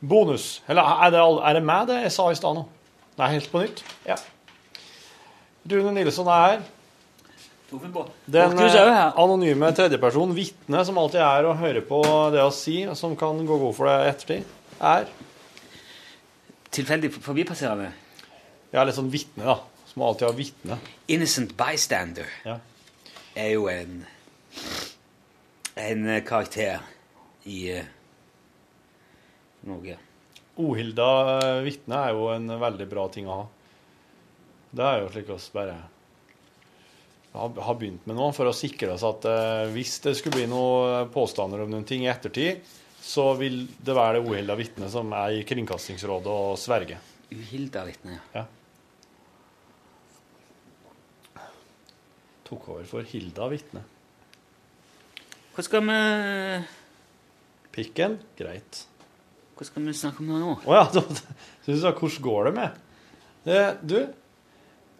bonus. Eller er det, er det meg, det jeg sa i stad nå? Det er helt på nytt? Ja. Rune Nilsson er her. Den på. Den anonyme tredjeperson, vitne, som alltid er og hører på det å si, som kan gå god for det ettertid, er Tilfeldig forbipasserende. Ja, litt sånn vitne, da. Som alltid har vitne. Innocent bystander Ja. er jo en en karakter i uh, Norge. Ohilda eh, vitne er jo en veldig bra ting å ha. Det er jo slik oss bare har, begynt med nå, for å sikre oss at eh, hvis det skulle bli noen påstander om noen ting i ettertid, så vil det være det uhilda vitnet som er i Kringkastingsrådet og sverger. Uhilda vitne, ja. Tok over for Hilda vitne. Hva skal vi Pikken? Greit. Hva skal vi snakke om nå? Å ja, [LAUGHS] du, syns jeg hvordan går det med? Det, du,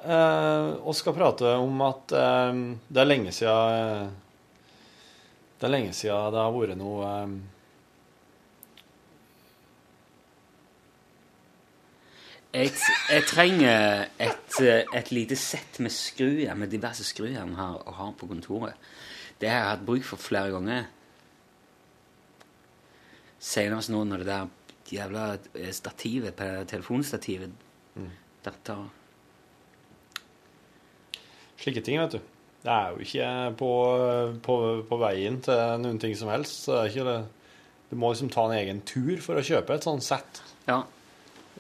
eh, vi skal prate om at eh, det er lenge siden Det er lenge siden det har vært noe eh, Jeg, jeg trenger et, eh, et lite sett med skrujern, med diverse skrujern her å ha på kontoret. Det har jeg hatt bruk for flere ganger. Senest nå når det der jævla eh, stativet telefonstativet mm. av. Slike ting, vet du. Det er jo ikke på, på, på veien til noen ting som helst. Så det er ikke det. Du må liksom ta en egen tur for å kjøpe et sånt sett. Ja.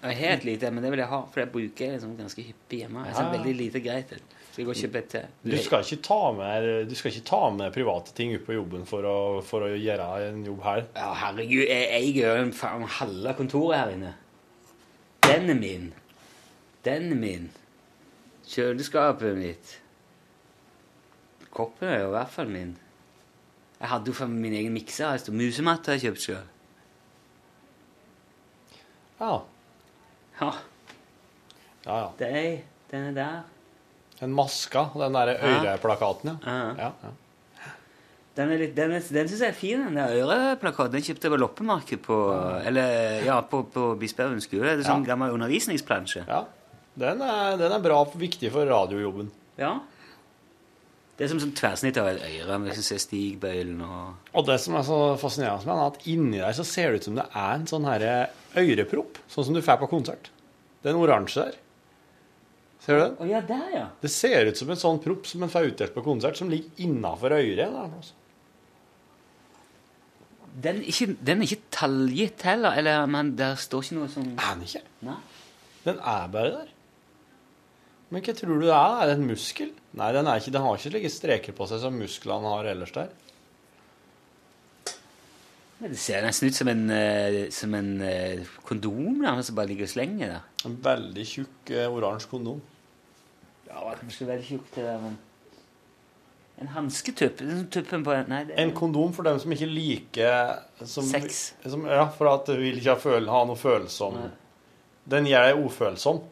Jeg har et lite, men det vil jeg ha, for jeg bruker liksom ganske hyppig hjemme. Jeg ser Ja, veldig lite greit ut. Skal jeg gå og kjøpe et til. Du skal ikke ta med, du skal ikke ta med private ting opp på jobben for å, for å gjøre en jobb her. Ja, herregud, jeg eier jo faen halve kontoret her inne. Den er min. Den er min. Kjøleskapet mitt. Koppen er jo i hvert fall min. Jeg hadde jo for min egen mikser. Musematte har jeg kjøpt sjøl. Ja. Ja, Ja, ja. det er, den er der. En maska, den der øreplakaten, ja. Ja. ja, ja. Den, er litt, den, er- den syns jeg er fin, den der øreplakaten. Den kjøpte jeg på loppemarked på Eller ja, på, på Bispehaugen skole. Det er sånn Ja. gammel undervisningsplansje. ja. Den, er, den er bra viktig for radiojobben. Ja. Det er som sånn tverrsnitt av et øre du ser stigbøylen og Og det som er så fascinerende med den, er at inni der så ser det ut som det er en sånn her ørepropp, sånn som du får på konsert. Den oransje der. Ser du den? Oh, ja, der, ja. Det ser ut som en sånn propp som en får utdelt på konsert, som ligger innafor øret. Der, altså. Den er ikke, den er ikke tallgitt heller, eller men der står ikke noe sånn Er den ikke? Nei. Den er bare der. Men hva tror du det er? Er det en muskel? Nei, den, ikke, den har ikke slike streker på seg som musklene har ellers der. Det ser nesten ut som en, eh, som en eh, kondom der, som bare ligger og slenger der. En veldig tjukk eh, oransje kondom. Ja, det var kanskje veldig tjukt det der, men En hansketupp? En, det En kondom for dem som ikke liker som, Sex. Som, ja, for at du vil ikke ha, føl, ha noe følsom Nei. Den gjør deg ufølsom.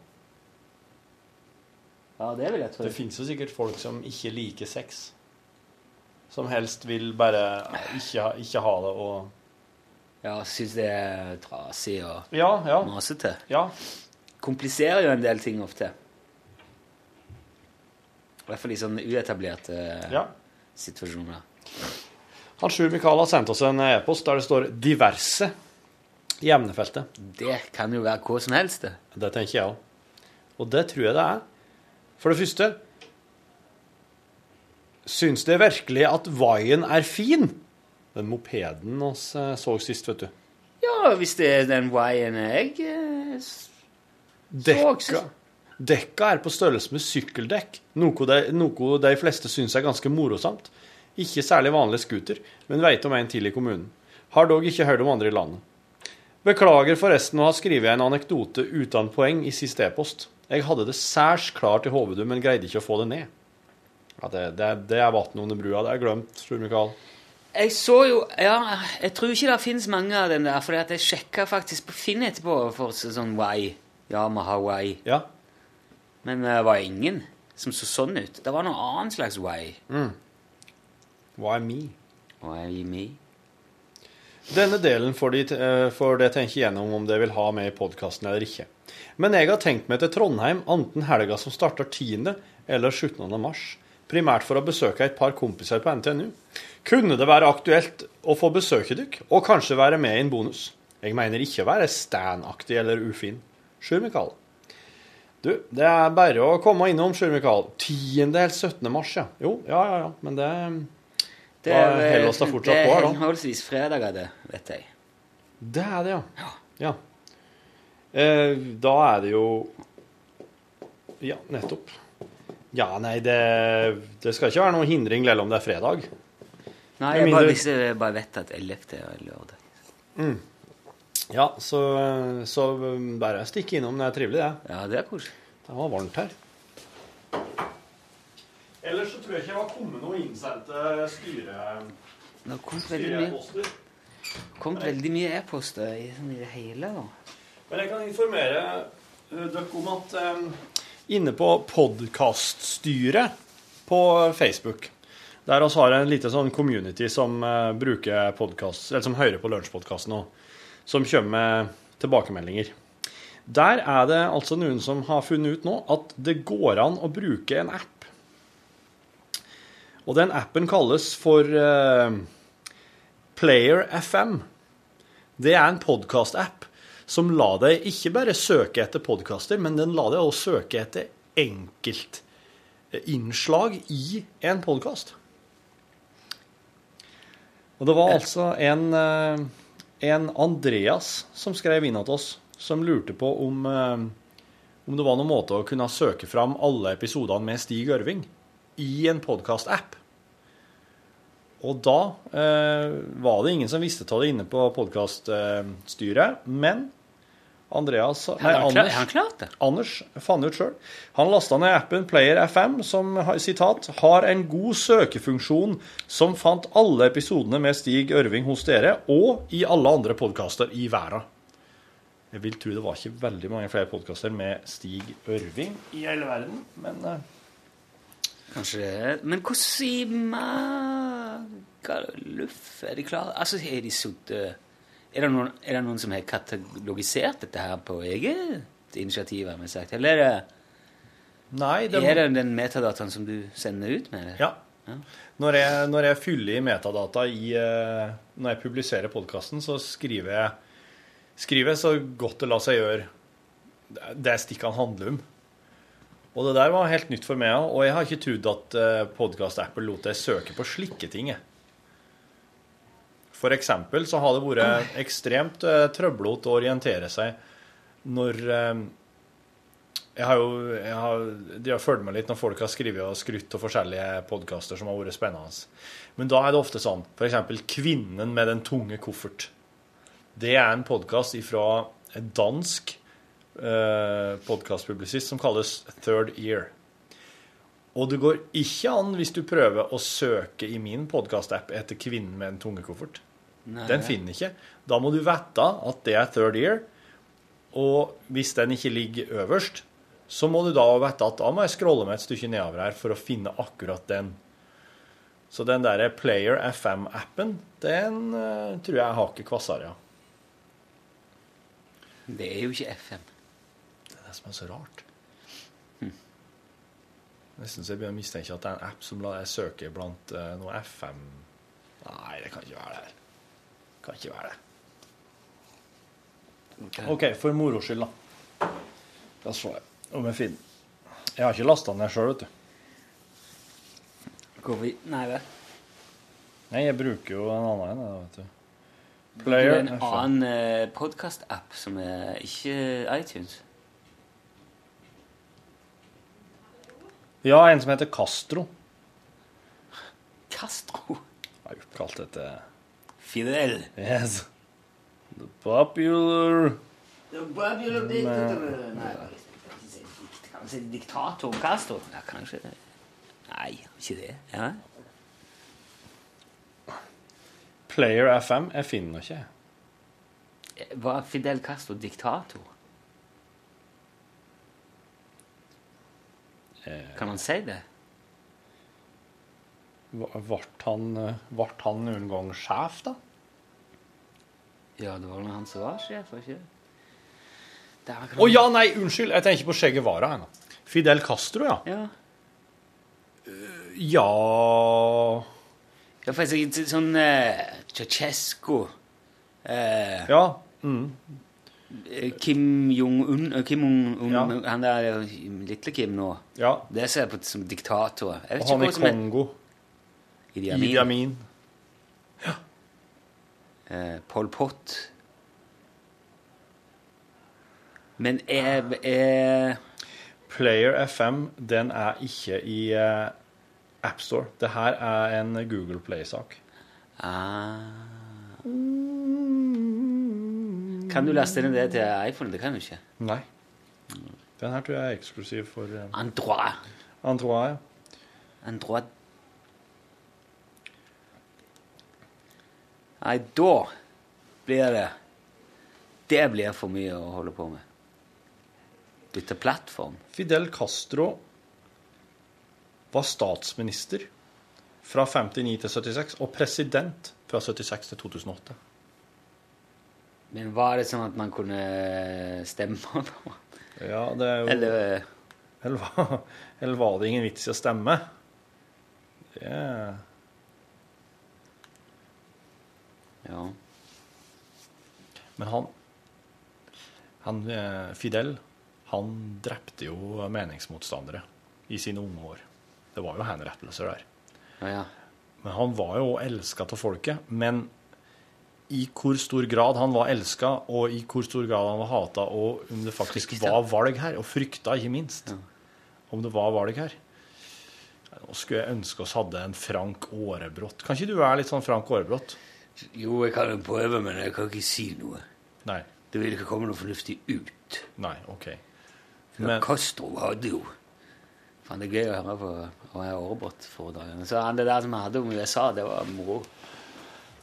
Ja, det vil jeg tro. Det fins jo sikkert folk som ikke liker sex. Som helst vil bare ikke, ikke ha det og Ja, syns det er trasig og Ja, ja. masete. ja. Kompliserer jo en del ting ofte. I hvert fall i sånne uetablerte ja. situasjoner. Han Sjur Mikael har sendt oss en e-post der det står 'diverse' i emnefeltet. Det kan jo være hva som helst, det. Det tenker jeg òg. Og det tror jeg det er. For det første Syns det virkelig at Vaien er fin? Den mopeden vi så sist, vet du. Ja, hvis det er den Y-en jeg eh, s- Dekka, dekka er på størrelse med sykkeldekk, noe de, noe de fleste syns er ganske morosamt. Ikke særlig vanlig scooter, men veit om en til i kommunen. Har dog ikke hørt om andre i landet. Beklager forresten å ha skrevet en anekdote uten poeng i siste e-post. Jeg hadde det særs klart i hodet, men greide ikke å få det ned. Ja, det, det, det er vann under brua. Det er glemt, Sjur Mikael. Jeg så jo Ja, jeg tror ikke det finnes mange av dem der, for jeg sjekka faktisk på Finn etterpå for sånn Why. Yamaha Y. Ja. Men det var ingen som så sånn ut. Det var noe annet slags Y. Why me? Why me. Denne delen får de, eh, får de tenke gjennom om de vil ha med i podkasten eller ikke. Men jeg har tenkt meg til Trondheim enten helga som starter 10. eller 17. mars. Primært for å besøke et par kompiser på NTNU. Kunne det være aktuelt å få besøke dykk, og kanskje være med i en bonus? Jeg mener ikke å være Stan-aktig eller ufin. Sjur Mikael. Du, det er bare å komme innom, Sjur Mikael. 10. eller 17. mars, ja. Jo, ja, ja, ja. Men det Det er, Hellas da fortsatt det på er her, da. henholdsvis fredager, det, vet jeg. Det er det, ja. ja. Eh, da er det jo Ja, nettopp. Ja, nei, det, det skal ikke være noen hindring selv om det er fredag. Nei, jeg bare, hvis jeg bare vet at 11. er lørdag. Ja, så, så bare stikk innom. Det er trivelig, det. Ja, det er koselig. Det var varmt her. Ellers så tror jeg ikke det var kommet noe innsendte styre... Det kommet veldig mye, kom veldig mye e-poster i, sånn i det hele. da. Men jeg kan informere eh, dere om at eh, inne på podkaststyret på Facebook Der vi har en liten sånn community som uh, bruker podcast, eller som hører på Lunsjpodkasten og som kommer med tilbakemeldinger. Der er det altså noen som har funnet ut nå at det går an å bruke en app. Og den appen kalles for uh, Player FM. Det er en podkast-app som lar deg ikke bare søke etter podkaster, men den lar deg også søke etter enkeltinnslag i en podkast. Og det var altså en, eh, en Andreas som skrev inn til oss, som lurte på om, eh, om det var noen måte å kunne søke fram alle episodene med Stig Ørving i en podkast-app. Og da eh, var det ingen som visste av det inne på podkaststyret, men Andreas Nei, Anders, han klart. Anders fant ut sjøl. Han lasta ned appen Player FM, som sitat, har en god søkefunksjon som fant alle episodene med Stig Ørving hos dere, og i alle andre podkaster i verden. Jeg vil tro det var ikke veldig mange flere podkaster med Stig Ørving i hele verden, men eh, Kanskje det er Men hvordan i Magaluf er de klare? Altså, er de sittet er, det noen- er det noen som har katalogisert dette her på eget initiativ, har vi sagt? Eller er det, Nei, det er det den metadataen som du sender ut med? Eller? Ja. Når jeg, når jeg fyller i metadata i eh, Når jeg publiserer podkasten, så skriver jeg, skriver så godt det lar seg gjøre det stikkene handler om. Og det der var helt nytt for meg òg, og jeg har ikke trodd at uh, podkast-appen lot deg søke på slike ting. For eksempel så har det vært ekstremt uh, trøblete å orientere seg når eh, jeg har jo jeg har, De har fulgt med litt når folk har skrevet og skrytt av forskjellige podkaster som har vært spennende. Men da er det ofte sånn f.eks. 'Kvinnen med den tunge koffert'. Det er en podkast fra dansk eh, podkastpublisist som kalles Third Ear. Og det går ikke an hvis du prøver å søke i min podkastapp etter 'Kvinnen med en tunge koffert'. Nei. Den finner ikke. Da må du vite at det er Third Ear. Og hvis den ikke ligger øverst, så må du da vite at da må jeg scrolle meg et stykke nedover her for å finne akkurat den. Så den der Player FM-appen, den uh, tror jeg er hakket kvassere, ja. Det er jo ikke FM. Det som er så rart. Nesten så jeg begynner å mistenke at det er en app som lar deg søke blant uh, noe FM Nei, det kan ikke være det. Kan ikke være det. OK, for moro skyld, da. La oss se om jeg finner. Jeg har ikke lasta den ned sjøl, vet du. Går vi Nei vel. Nei, jeg bruker jo en annen en, jeg, vet du. Er Player en annen eh, podkast-app som er ikke iTunes. Ja, en som heter Castro. Castro? Jeg har jo kalt dette Fidel. Yes. The popular Nei, Kan man si diktator Castro? Ja, kanskje. Nei, ikke det. Ja. Player FM. Jeg finner ikke. Var Fidel Castro diktator? Kan han si det? Ble han, eh, vart han noen gang sjef, da? Ja, det var nå han som var sjef, var ikke det? Å akkurat- ja, nei, unnskyld. Jeg tenker på Che Guevara. ennå. Fidel Castro, ja. Ja. Ja Ja, jeg sier sånn uh, Ceausescu uh... Ja. Mm. Eh, Kim Jong-un eh, Kim Jong-un, Ja. Han der eh, lille Kim nå. ja. Det ser jeg på som diktator. Og han i er Kongo. Idi Amin. Idi Amin. Eh, Pol Pot. Men er, er Player FM, den er ikke i uh, AppStore. Det her er en Google Play-sak. ah. Kan du laste ned det til iPhone? Det kan du ikke. Nei. Den her tror jeg er eksklusiv for uh, Android. Android. ja. Android. Nei, da blir det Det blir for mye å holde på med. Bytte plattform. Fidel Castro var statsminister fra 59 til 76 og president fra 76 til 2008. Men var det sånn at man kunne stemme på? Ja, det er jo Eller Eller, var- eller var det ingen vits i å stemme? Det Ja. Men han Han, eh, Fidel han drepte jo meningsmotstandere i sine unge år. Det var jo henrettelser der. Ja, ja. Men han var jo elska av folket. Men i hvor stor grad han var elska, og i hvor stor grad han var hata, og om det faktisk Frykta. var valg her, og frykta, ikke minst, om det var valg her. Nå skulle jeg ønske oss hadde en Frank Aarebrot. Kan ikke du være litt sånn Frank Aarebrot? Jo, jeg kan jo prøve, men jeg kan ikke si noe. Nei. Det vil ikke komme noe fornuftig ut. Nei, OK. Men Castro hadde jo Faen, det er gøy å høre på Aarebrot-foredragene. Så han, det der som jeg hadde om USA, det var moro.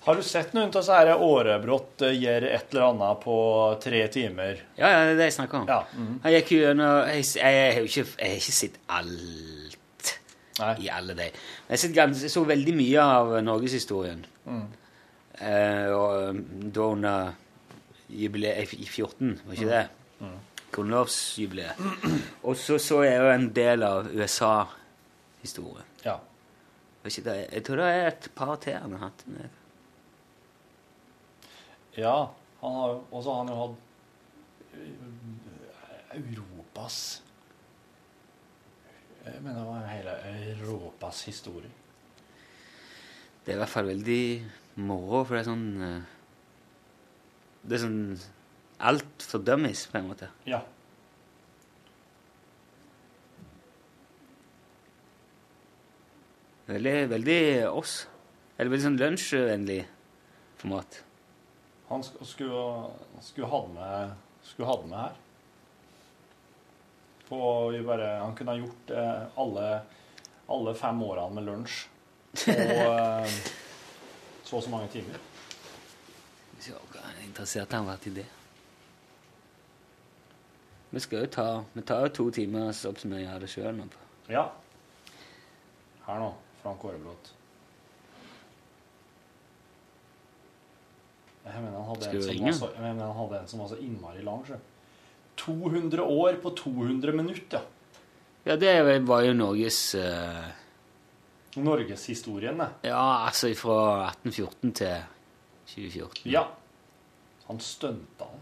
Har du sett noen av disse årebrott eh, gjør et eller annet på tre timer? Ja, ja, det er det jeg snakker om. Ja. mhm. Jeg gikk gjennom Jeg, jeg, har ikke, jeg har ikke sett alt i alle de. Jeg, jeg så veldig mye av norgeshistorien. Mm. Eh, og da under jubileet i 14, var ikke det? Mm. Grunnlovsjubileet. Og så så jeg jo en del av USA-historien. Ja. Jeg tror det er et par til han har hatt med. Ja, han har Og så har han jo hatt eh, Europas Jeg mener det var hele Europas historie. Det er i hvert fall veldig moro, for det er sånn eh, Det er sånn Alt for dummies, på en måte. Ja. Veldig, veldig oss. Eller veldig sånn lunsjvennlig format. Han skulle, skulle ha det med, skulle ha med her. Bare, han kunne ha gjort eh, alle, alle fem årene med lunsj på [LAUGHS] eh, så og så mange timer. Så er interessert han vært i det? Vi skal jo ta Vi tar jo to timers oppsummering av det sjøl nå. Ja. Her nå. Frank Aarebrot. Jeg mener han hadde, en som, var så, jeg mener han hadde en som var så innmari lang. sjø. 200 år på 200 minutter. Ja, det var jo Norges uh... Norgeshistorien, det. Ja, altså fra 1814 til 2014. Ja. Han stunta det.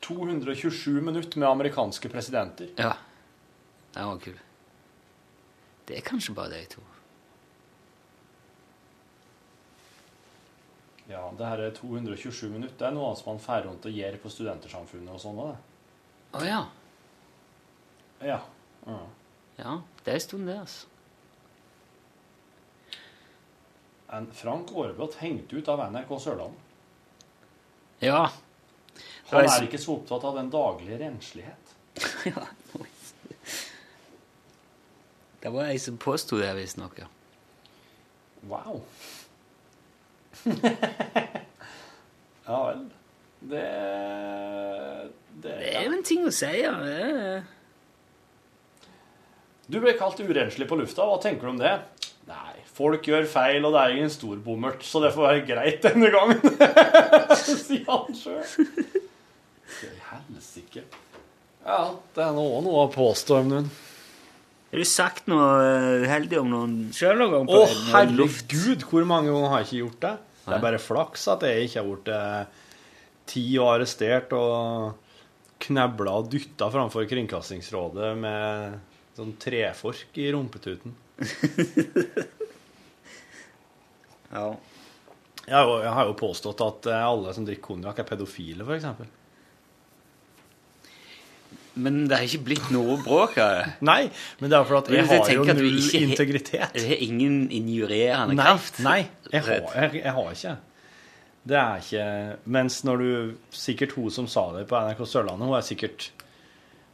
227 minutter med amerikanske presidenter. Ja. Den var kul. Det er kanskje bare de to. Ja, det her er 227 minutter. Det er noe som man fer rundt og gjør på Studentersamfunnet og sånn òg. Å ja. Ja. ja. Ja, det er en stund, det, altså. En Frank Aarebrot hengt ut av NRK Sørlandet. Ja. Han er ikke så opptatt av den daglige renslighet. [LAUGHS] ja. Det var ei som påsto det, visstnok. Ja. Wow. [LAUGHS] ja vel. Det Det, Det er jo en ting å si, ja. Det. Du ble kalt urenslig på lufta. Hva tenker du om det? Nei, folk gjør feil, og det er ingen stor bommert, så det får være greit denne gangen. [LAUGHS] Sier han sjøl. [LAUGHS] Helsike. Ja, det er nå noe å påstå, noen Har du sagt noe eh, uheldig om noen sjøl noen gang? Å, herregud, hvor mange ganger har jeg ikke gjort det? Det er bare flaks at jeg ikke har blitt ti og arrestert og knebla og dytta framfor Kringkastingsrådet med sånn trefork i rumpetuten. [LAUGHS] ja. Jeg har, jo, jeg har jo påstått at eh, alle som drikker konjakk, er pedofile, f.eks. Men det har ikke blitt noe bråk av det? Nei, men det er fordi at jeg har jo null ikke- integritet. Det er ingen injurerende Nei, kraft? nei jeg, har, jeg, jeg har ikke. Det er ikke Mens når du Sikkert hun som sa det på NRK Sørlandet, hun er sikkert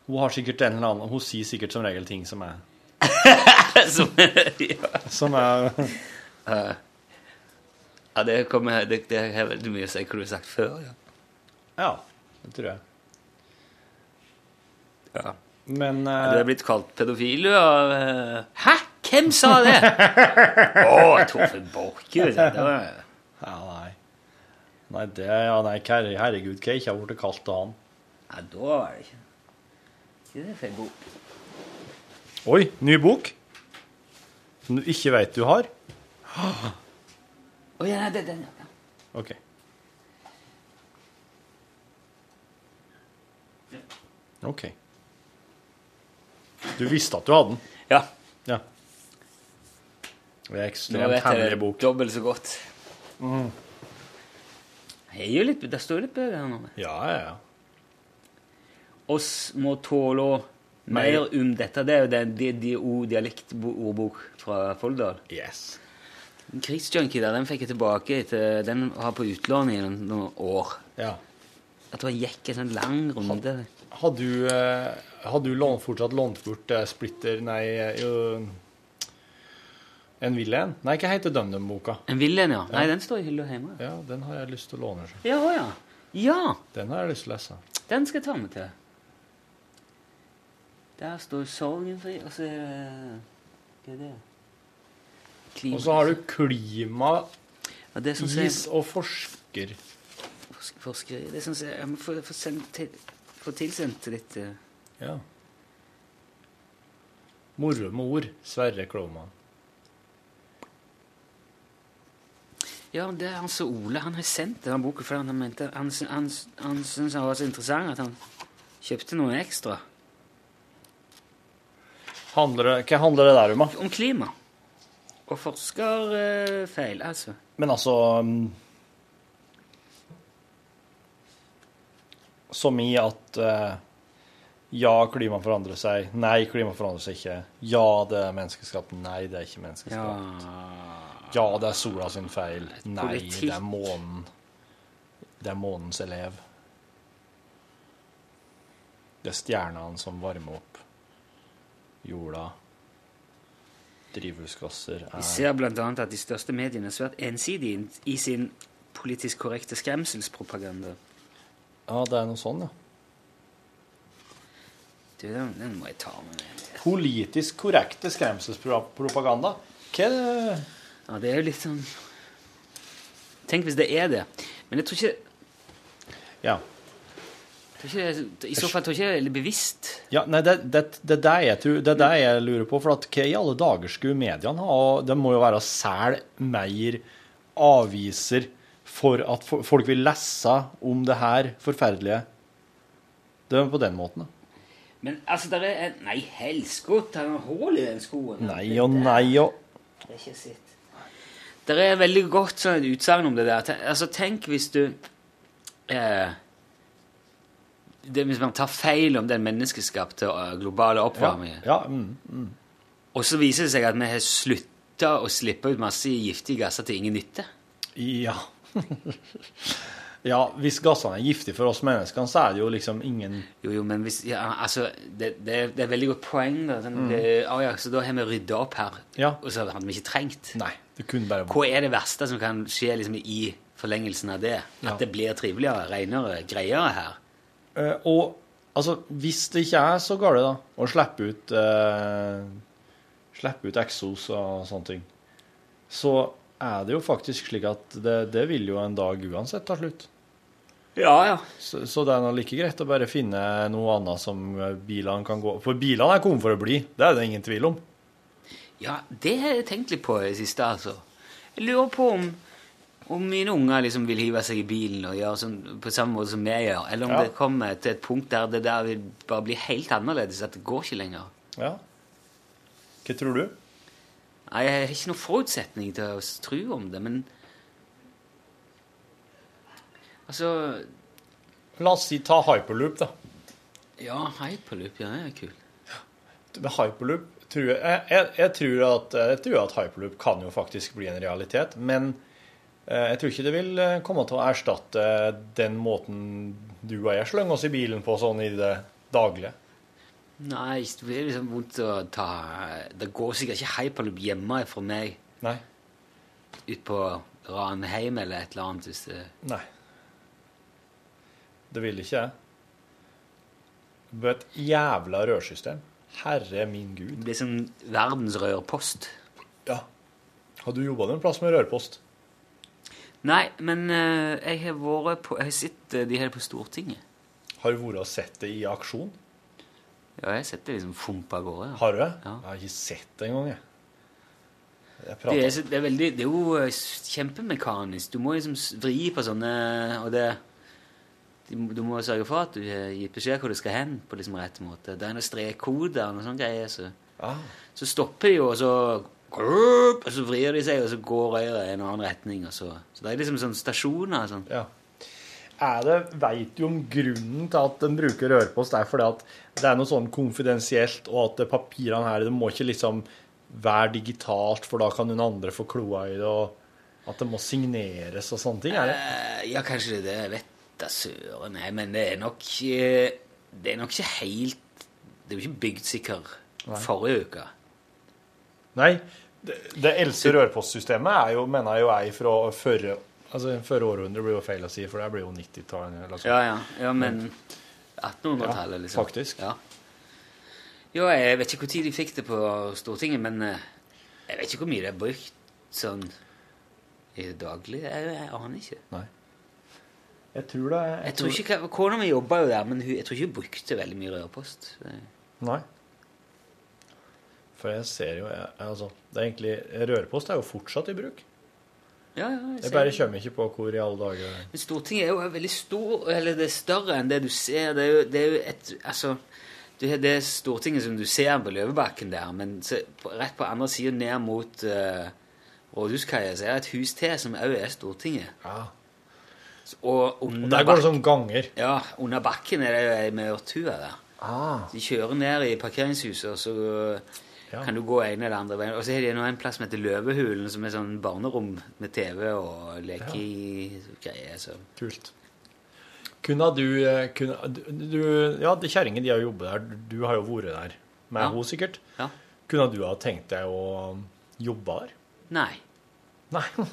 Hun har sikkert en eller annen Hun sier sikkert som regel ting som er [LAUGHS] som, ja. Som er ja, det kommer Det, det har veldig mye å si hva du har sagt før. Ja. Ja, det tror jeg. Ja. Men Du eh, er blitt kalt pedofil, du. av, eh, Hæ? Hvem sa det? [LAUGHS] Å, Torfinn Borchhus. det var- Ja, nei. Nei, det Ja, nei, herregud, hva jeg ikke har blitt kalt av han. Nei, da var det ikke Ikke det feil bok. Oi, ny bok? Som du ikke veit du har? Å ja, det er den, ja. OK. OK. Du visste at du hadde den? Ja. Ja. Det er ekstremt hemmelig det bok. dobbelt så godt. Jeg er jo litt, Det står jo litt bøker her nå. Ja, ja, ja. Oss må tåle mer om dette. Det er jo den DDO-dialektordbok fra Folldal. Yes. Krigsjunkie der, den fikk jeg tilbake etter Den har på utlån i noen, år. Ja. At det gikk en sånn lang runde. Har du, eh, har du lånt, fortsatt lånt bort eh, Splitter Nei, eh, jo, En ville en? Nei, hva heter DumDum-boka? En vill en, ja. Nei, den står i hylla hjemme. Ja, den har jeg lyst til å låne. så. Ja, ja. Ja, Den har jeg lyst til å lese. den skal jeg ta med til. Der står sorgen fri, og så er det Hva er det? Klima. Og så har du klima, ja, det som ser- og forsker. Forsker, Forskere Det syns jeg Jeg må få, sendt til, få tilsendt litt eh, Ja. Moro med ord. Sverre Klovman. Ja, det er altså Ole. Han har sendt denne boka fordi han mente Han, han, han syntes den var så interessant at han kjøpte noe ekstra. Handler det, hva handler det der om, da? Om klima. Og forskerfeil, altså. Men altså Som i at eh, ja, klimaet forandrer seg. Nei, klimaet forandrer seg ikke. Ja, det er menneskeskapt. Nei, det er ikke menneskeskapt. Ja, det er sola sin feil. Nei, Politikk. det er månen. Det er månens elev. Det er stjernene som varmer opp jorda. Drivhusgasser Vi er ser bl.a. at de største mediene er svært ensidige i sin politisk korrekte skremselspropaganda. Ja, det er noe sånn, ja. Du, den, den må jeg ta med meg. Politisk korrekte skremselspropaganda. Hva er det Ja, det er jo litt sånn Tenk hvis det er det. Men jeg tror ikke, Ja. tror ikke I så fall tror jeg ikke det er bevisst. ja nei, det, det, det, det er det jeg lurer på. For at hva i alle dager skulle mediene ha? Og Det må jo være å selge mer aviser for at folk vil lese om det her forferdelige. Det er på den måten, da. Men altså, det er en- Nei, helskott, han har hull i den skoen. Nei og nei og Det er ikke sitt. Det er veldig godt sånn et utsagn om det der. Ten- Altså, tenk hvis du eh, det, Hvis man tar feil om den menneskeskapte eh, globale oppvarmingen, Ja, mm, mm. og så viser det seg at vi har slutta å slippe ut masse giftige gasser til ingen nytte Ja. [LAUGHS] ja, hvis gassene er giftige for oss menneskene, så er det jo liksom ingen Jo, jo, men hvis ja, Altså, det, det, er- det er veldig godt poeng. Da. Den, Mm. det, å ja, så da har vi rydda opp her, Ja. og så hadde vi ikke trengt. Nei, det kunne bare Hva er det verste som kan skje liksom, i forlengelsen av det? At Ja. det blir triveligere, renere, greiere her? Eh, og altså, hvis det ikke er så galt, da, å slippe ut eh, Slippe ut eksos og sånne ting, så er det jo faktisk slik at det, det vil jo en dag uansett ta slutt. Ja, ja. Så, så det er nå like greit å bare finne noe annet som bilene kan gå For bilene er kommet for å bli, det er det ingen tvil om. Ja, det har jeg tenkt litt på i det siste, altså. Jeg lurer på om, om mine unger liksom vil hive seg i bilen og gjøre sånn på samme måte som vi gjør, eller om Ja. det kommer til et punkt der det der vil bare bli helt annerledes, at det går ikke lenger. Ja. Hva tror du? Nei, Jeg har ikke noen forutsetning til å tro om det, men Altså La oss si ta hyperloop, da. Ja, hyperloop, ja, det er kult. Med hyperloop tror jeg, jeg, jeg, jeg, tror at, jeg tror at hyperloop kan jo faktisk bli en realitet, men eh, jeg tror ikke det vil eh, komme til å erstatte den måten du og jeg slenger oss i bilen på sånn i det daglige. Nei, det blir liksom vondt å ta Det går sikkert ikke hyperloop hjemme fra meg Nei. ut på Ranheim eller et eller annet. Hvis det... Nei. Det vil ikke jeg. Det blir et jævla rørsystem. Herre min gud. Det blir som verdens rørpost. Ja. Har du jobba en plass med rørpost? Nei, men eh, jeg har vært på Jeg har sett eh, de her på Stortinget. Har du vært og sett det i aksjon? Ja, jeg har sett det liksom fumpe av gårde. Ja. Har du det? Ja. Jeg har ikke sett det engang, jeg. Jeg Det er, det, er veldig, det er jo eh, kjempemekanisk. Du må liksom vri på sånne Og det Du må sørge for at du har gitt beskjed hvor du skal hen på liksom rett måte. Det er noen strekkoder og noen sånne greier. Så, Ah. så stopper de jo, og så og så vrir de seg, og så går røret i en annen retning. Så. så det er liksom sånne stasjoner. Sånn. Ja. Er det, Veit du om grunnen til at en bruker rørpost? Det er fordi at det er noe sånn konfidensielt, og at papirene her det må ikke liksom være digitalt, for da kan noen andre få kloa i det, og at det må signeres og sånne ting? Er det? Eh, ja, kanskje det. Jeg vet da søren. Nei, men det er nok eh, Det er nok ikke helt Det er jo ikke bygd sikkert forrige uke. Nei, det, det eldste rørpostsystemet er jo, mener jeg jo er fra førre Altså førre århundre blir jo feil å si, for det blir jo 90-tallet. eller sånn. Ja, ja. ja men 1800-tallet, Ja, liksom. faktisk. Ja. Jo, jeg vet ikke når de fikk det på Stortinget, men eh, jeg vet ikke hvor mye det er brukt sånn i det daglige. Jeg, jeg aner ikke. Nei. Jeg tror det Jeg tror ikke, Kona mi jobba jo der, men hun, jeg tror ikke hun brukte veldig mye rørpost. Nei. For jeg ser jo jeg, altså, det er egentlig, Rørpost er jo fortsatt i bruk. Ja, ja, jeg Jeg bare kommer ikke på hvor i alle dager Men Stortinget er jo veldig stor, eller det er større enn det du ser. Det er jo, det er jo et Altså, det er Stortinget som du ser på Løvebakken der, men så, rett på andre sida ned mot uh, Rådhuskaia så er det et hus til som òg er Stortinget. Ja. Og Og der går det som sånn ganger. Ja, under bakken er det ei maurtue der. Ah. De kjører ned i parkeringshuset, og så kan du gå ene eller andre veien. Og så har de en plass som heter Løvehulen, som er sånn barnerom med TV og lekegreier. Så. Kult. Kunne du, eh, kunne, du, Ja, de kjerringene de har jobbet der. Du har jo vært der med Ja. henne sikkert. Ja. Kunne du ha tenkt deg å jobbe der? Nei. Nei. [LAUGHS]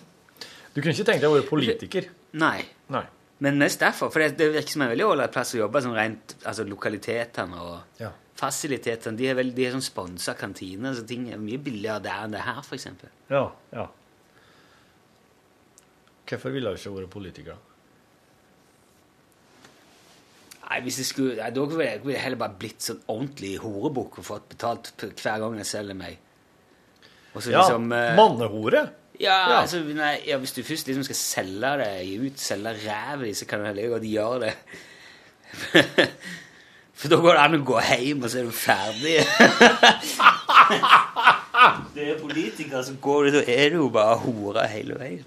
Du kunne ikke tenkt deg å være politiker? Nei. Nei. Men mest derfor, for det, det virker som en veldig ålreit plass å jobbe. Sånn rent, altså Lokalitetene og Ja. fasilitetene. De er, vel, de er sånn sponsa kantiner, så ting er mye billigere der enn det her, f.eks. Ja. ja. Hvorfor ville du ikke vært politiker? Nei, hvis jeg skulle, nei, Da ville jeg, heller bare blitt sånn ordentlig horebukk og fått betalt hver gang jeg selger meg. Også, Ja, liksom, eh, mannehore? Ja, Ja. Altså, nei, ja, hvis du først liksom skal selge deg ut, selge ræva di, så kan du heller godt gjøre det. [LAUGHS] For da går det an å gå hjem, og så er du ferdig. [LAUGHS] det er politiker, så går du, da er du jo bare hore hele veien.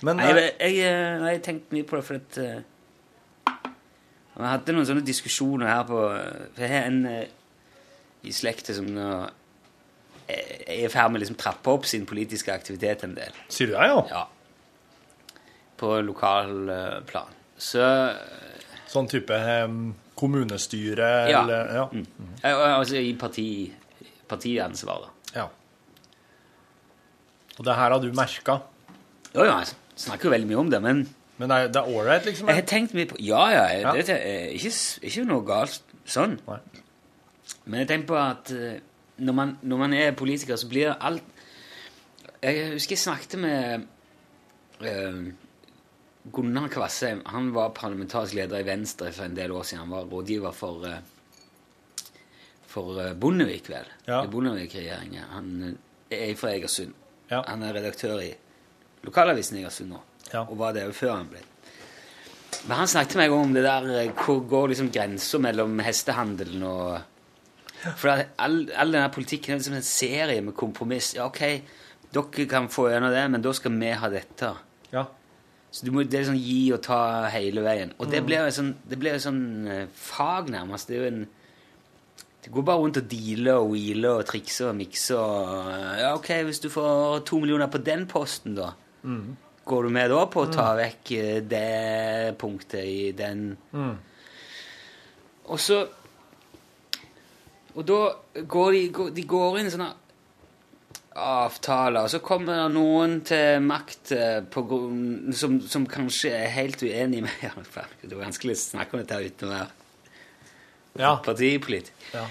Men, Nei, eh, jeg, jeg, jeg, jeg har tenkt mye på det, for at Vi uh, hadde noen sånne diskusjoner her på For jeg har en uh, i slekta som nå er er i ferd med å liksom trappe opp sin politiske aktivitet en del. Sier du det, ja? Ja. På lokalplan. Så Sånn type kommunestyre Ja. eller Ja. Mm. Eh, Altså i parti, da. ja. Og det her har du merka? Jo, ja, jeg snakker jo veldig mye om det, men Men det er- er ålreit, liksom? Jeg har tenkt mye på Ja, ja. Ja. Det er ikke, ikke noe galt sånn. Nei. Men jeg tenker på at eh, når man, når man er politiker, så blir alt Jeg husker jeg snakket med eh, Gunnar Kvassheim. Han var parlamentarisk leder i Venstre for en del år siden. Han var rådgiver for eh, for eh, Bondevik, vel. Ja. Bondevik-regjeringen. Han eh, er fra Egersund. Ja. Han er redaktør i lokalavisen Egersund nå. Ja. Og var det jo før han ble Men han snakket med meg om det der Hvor går liksom grensa mellom hestehandelen og For all, all denne politikken er liksom en serie med kompromiss. Ja, OK, dere kan få gjennom det, men da skal vi ha dette. Ja. Så du må, det er sånn gi og ta hele veien. Og det Mm. blir jo sånn, jo sånn eh, fag, nærmest. Det er jo en Det går bare rundt og dealer og wheeler og trikser og mikser og eh, Ja, OK, hvis du får to millioner på den posten, da. Mm. Går du med da på å ta vekk eh, det punktet i den Mm. Og så Og da går de, går, de går inn i sånne avtaler, og så kommer det noen til makt eh, på som, som kanskje er helt uenig med [LAUGHS] Det er vanskelig å snakke om dette uten å være Ja. partipolitiker. Ja.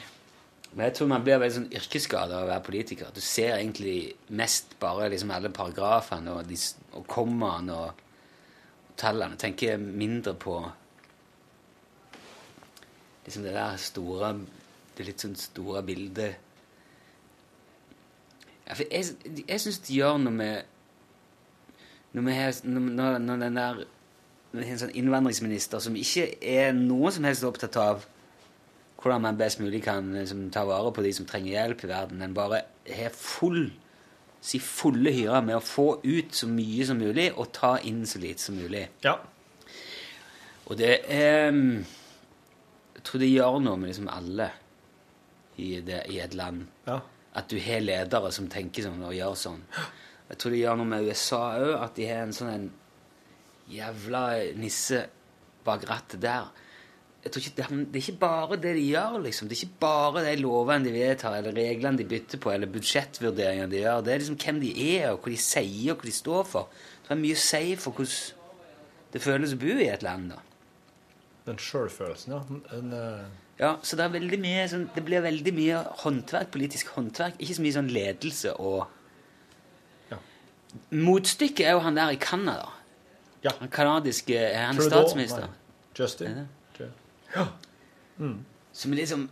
Men jeg tror man blir veldig sånn yrkesskada av å være politiker. Du ser egentlig mest bare liksom alle paragrafene og, de, og kommaene og, og tallene. Tenker mindre på liksom det der store Det litt sånn store bildet. Ja, for jeg jeg syns det gjør noe med når, vi har, når, når, når den der en sånn innvandringsminister som ikke er noe som helst opptatt av hvordan man best mulig kan liksom, ta vare på de som trenger hjelp i verden, men bare har full si fulle hyre med å få ut så mye som mulig og ta inn så lite som mulig. Ja. Og det mm, Jeg tror det gjør noe med liksom alle i, det, i et land. Ja. At du har ledere som tenker sånn og gjør sånn. Jeg tror det gjør noe med USA òg, at de har en sånn en jævla nisse bak rattet der. Ikke, det, er ikke bare det de gjør, liksom. Det er ikke bare de lovene de vedtar, eller reglene de bytter på, eller budsjettvurderingene de gjør. Det er liksom hvem de er, og hva de sier, og hva de står for. Det er mye å si for hvordan det føles å bo i et land. da. Den sjølfølelsen, ja. En, eh, Ja, så det, er mye, sånn, det blir veldig mye håndverk, politisk håndverk. Ikke så mye sånn ledelse og ja. Motstykket er jo han der i Canada. Ja. Han canadiske Er han Trudeau, statsminister? nei. Justin. Er det? Tror jeg. Som liksom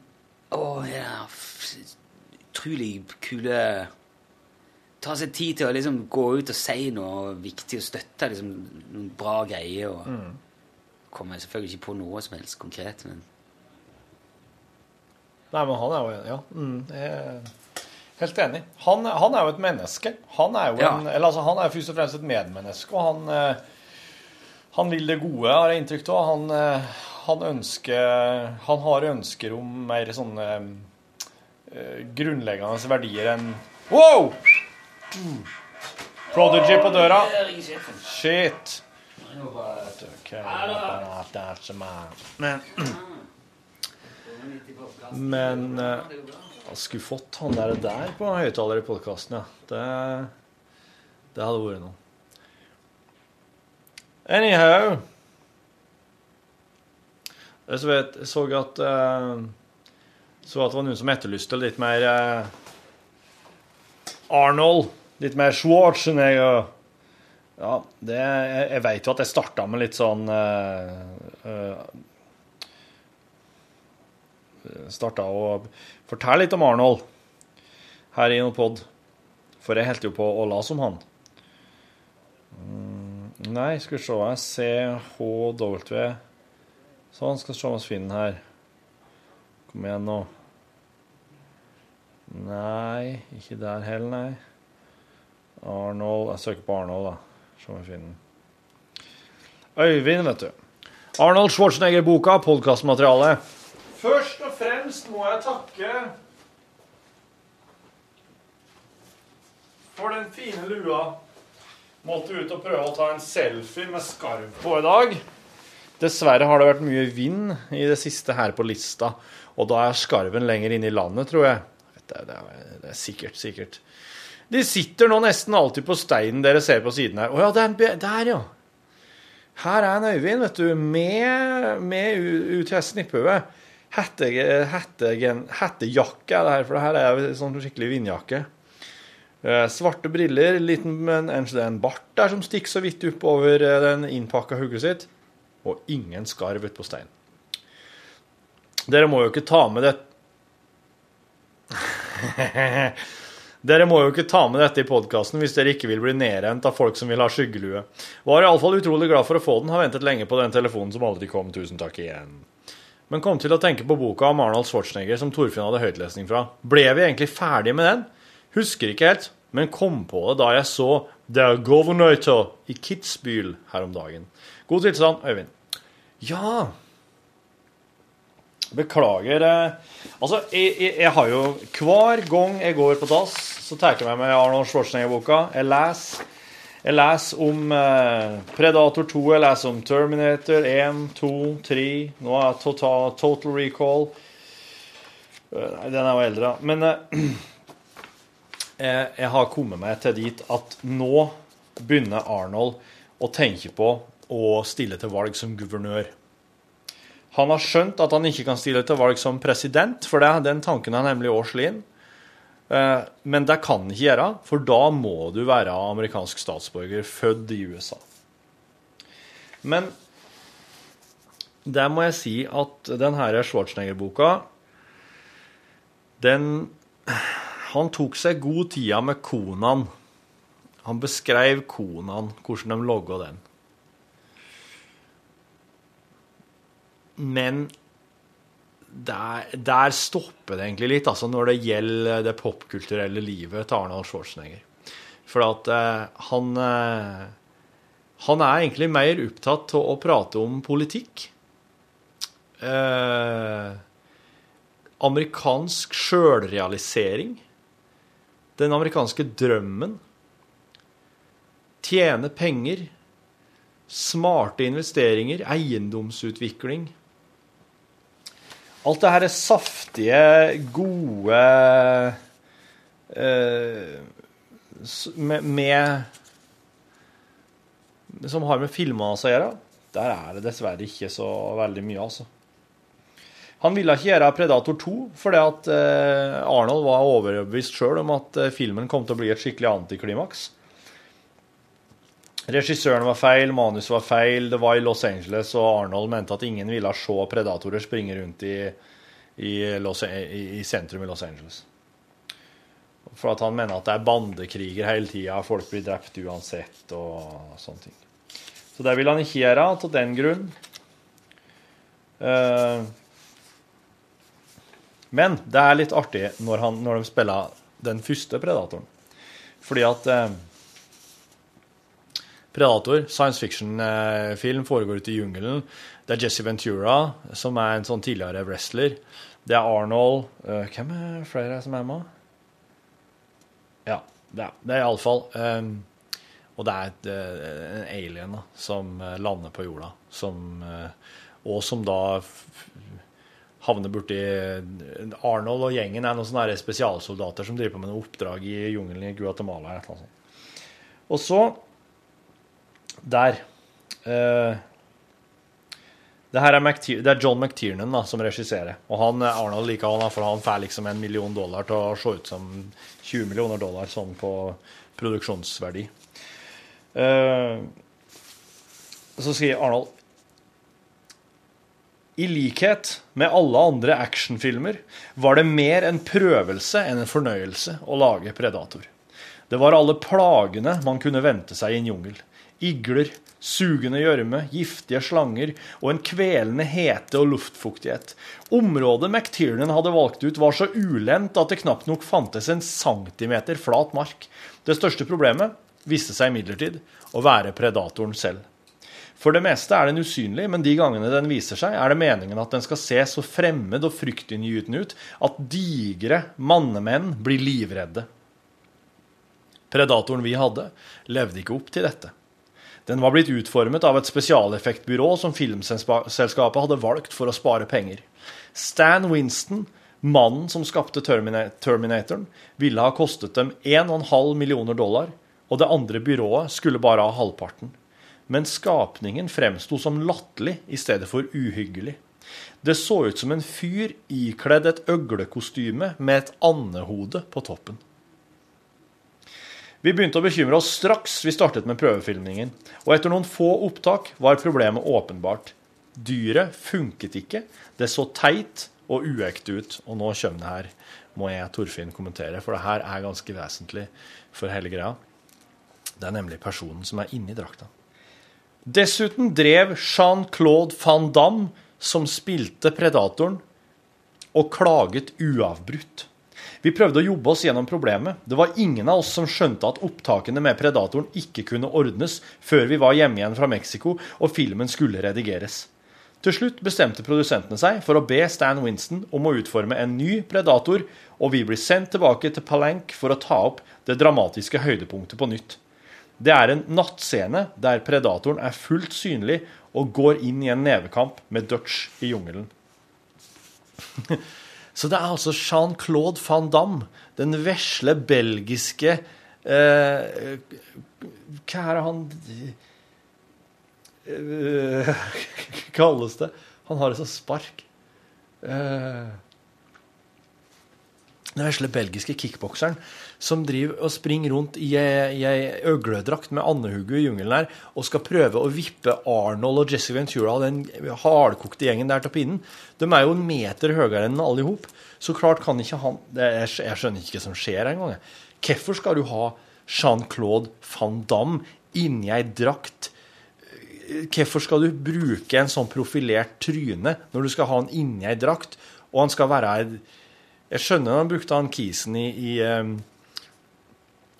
Å, ja Utrolig kule Ta seg tid til å liksom gå ut og si noe viktig og støtte liksom, noen bra greier. Og kommer selvfølgelig ikke på noe som helst konkret, men Nei, men han er jo Ja. Mm, jeg er helt enig. Han, han er jo et menneske. Han er jo Ja. en, eller altså, han er først og fremst et medmenneske, og han, eh, han vil det gode, har jeg inntrykk av. Han, eh, han ønsker Han har ønsker om mer sånne eh, grunnleggende verdier enn Wow! Prodigy på døra. Shit. Okay. Men eh, jeg skulle fått han der, der på høyttaler i podkasten, ja. Det, det hadde vært noe. Anyhow Jeg så, vet, jeg så at eh, Så at det var noen som etterlyste litt mer eh, Arnold. Litt mer Schwarzenegger. Ja, det, jeg, jeg veit jo at jeg starta med litt sånn uh, Starta å fortelle litt om Arnold her i noen pod. For jeg holdt jo på å la om han. Mm, nei, skal vi se CHW Sånn, skal vi se om vi finner her. Kom igjen nå. Nei, ikke der heller, nei. Arnold Jeg søker på Arnold, da. Se om vi finner den. Øyvind, vet du. Arnold Schwarzenegger-boka, podkastmateriale. Først og fremst må jeg takke for den fine lua. Måtte ut og prøve å ta en selfie med skarv på i dag. Dessverre har det vært mye vind i det siste her på lista, og da er skarven lenger inne i landet, tror jeg. Det er, det er, det er sikkert, sikkert. De sitter nå nesten alltid på steinen dere ser på siden her. Å ja, det er der, ja. Her er en Øyvind, vet du, med, med UTS Snippehue. Hette, hette, Hettejakke er det her, for det her er sånn skikkelig vindjakke. Eh, Svarte briller, liten, men en, en bart der som stikker så vidt opp over eh, den innpakka hugget sitt. Og ingen skarv utpå steinen. Dere må jo ikke ta med det [LAUGHS] Dere må jo ikke ta med dette i podkasten hvis dere ikke vil bli nedrent av folk som vil ha skyggelue. Var iallfall utrolig glad for å få den, har ventet lenge på den telefonen som aldri kom. Tusen takk igjen. Men kom til å tenke på boka om Arnold Schwarzenegger som Torfinn hadde høytlesning fra. Ble vi egentlig ferdige med den? Husker ikke helt, men kom på det da jeg så The Governator i Kitzbühel her om dagen. God tilstand, Øyvind. Ja Beklager. eh, Altså, jeg, jeg, jeg har jo Hver gang jeg går på dass, så tar jeg med meg Arnold Schwarzenegger-boka. Jeg leser jeg leser om eh, Predator 2, jeg leser om Terminator 1, 2, 3 Nå er jeg Total, Total Recall. Eh, Nei, den er jo eldre. Men eh, [CLEARS THROAT] jeg, jeg har kommet meg til dit at nå begynner Arnold å tenke på å stille til valg som guvernør. Han har skjønt at han ikke kan stille til valg som president, for det, den tanken har nemlig. Eh, Men det kan ikke gjøre, for da må du være amerikansk statsborger, født i USA. Men der må jeg si at denne Schwarzenegger-boka Den Han tok seg god tida med konaen. Han beskrev konaen, hvordan de logga den. men der, der stopper det egentlig litt, altså når det gjelder det popkulturelle livet til Arnold Schwarzenegger. For at eh, han eh, Han er egentlig mer opptatt av å prate om politikk. Eh, amerikansk sjølrealisering. Den amerikanske drømmen. Tjene penger. Smarte investeringer. Eiendomsutvikling. Alt det her er saftige, gode eh, med, med Som har med filmene å gjøre. Der er det dessverre ikke så veldig mye, altså. Han ville ikke gjøre Predator 2 fordi at eh, Arnold var overbevist sjøl om at eh, filmen kom til å bli et skikkelig antiklimaks. Regissøren var feil, manuset var feil, det var i Los Angeles, og Arnold mente at ingen ville se predatorer springe rundt i, i, Los, i, i sentrum i Los Angeles. For at han mener at det er bandekriger hele tida, folk blir drept uansett og sånne ting. Så det vil han ikke gjøre av den grunn. Eh, men det er litt artig når, han, når de spiller den første Predatoren. Fordi at eh, Predator, science fiction-film, foregår ute i jungelen. Det er Jesse Ventura, som er en sånn tidligere wrestler. Det er Arnold uh, Hvem er flere som er med? Ja, det er, det er iallfall um, Og det er et, eh, en alien da, som eh, lander på jorda, som, eh, og som da havner borti Arnold og gjengen er noen sånne spesialsoldater som driver på med noen oppdrag i jungelen i Guatemala. eller noe sånt. Og så Der. Uh, det her er, McTier, det er John McTiernan da, som regisserer. Og han, eh, Arnold liker han, for han får liksom en million dollar til å se ut som 20 millioner dollar sånn på produksjonsverdi. Uh, så sier Arnold I likhet med alle andre actionfilmer var det mer en prøvelse enn en fornøyelse å lage Predator. Det var alle plagene man kunne vente seg i en jungel. Igler, sugende gjørme, giftige slanger og en kvelende hete og luftfuktighet. Området McTiernan hadde valgt ut, var så ulendt at det knapt nok fantes en centimeter flat mark. Det største problemet viste seg imidlertid å være predatoren selv. For det meste er den usynlig, men de gangene den viser seg, er det meningen at den skal se så fremmed og fryktinngytende ut at digre mannemenn blir livredde. Predatoren vi hadde, levde ikke opp til dette. Den var blitt utformet av et spesialeffektbyrå som filmselskapet hadde valgt for å spare penger. Stan Winston, mannen som skapte Terminatoren, ville ha kostet dem 1,5 millioner dollar, og det andre byrået skulle bare ha halvparten. Men skapningen fremsto som latterlig i stedet for uhyggelig. Det så ut som en fyr ikledd et øglekostyme med et andehode på toppen. Vi begynte å bekymre oss straks vi startet med prøvefilmingen, og etter noen få opptak var problemet åpenbart. Dyret funket ikke, det så teit og uekte ut, og nå kommer det her, må jeg Torfinn kommentere, for det her er ganske vesentlig for hele greia. Det er nemlig personen som er inni drakta. Dessuten drev Jean-Claude van Damme, som spilte Predatoren, og klaget uavbrutt. Vi prøvde å jobbe oss gjennom problemet. Det var ingen av oss som skjønte at opptakene med Predatoren ikke kunne ordnes før vi var hjemme igjen fra Mexico og filmen skulle redigeres. Til slutt bestemte produsentene seg for å be Stan Winston om å utforme en ny Predator, og vi blir sendt tilbake til Palenque for å ta opp det dramatiske høydepunktet på nytt. Det er en nattscene der predatoren er fullt synlig og går inn i en nevekamp med Dutch i jungelen. [LAUGHS] Så det er altså Jean-Claude van Damme, den vesle belgiske eh, Hva er det han eh, [LAUGHS] kalles det? Han har et sånt spark. Eh, den vesle belgiske kickbokseren som driver og springer rundt i ei øgledrakt med andehugge i jungelen her og skal prøve å vippe Arnold og Jesse Ventura den hardkokte gjengen der til pinnen. De er jo en meter høyere enn alle i hop. Så klart kan ikke han Jeg skjønner ikke hva som skjer engang. Hvorfor skal du ha Jean-Claude van Damme inni ei drakt hvorfor skal du bruke en sånn profilert tryne når du skal ha han inni ei drakt, og han skal være ei Jeg skjønner han brukte han kisen i, i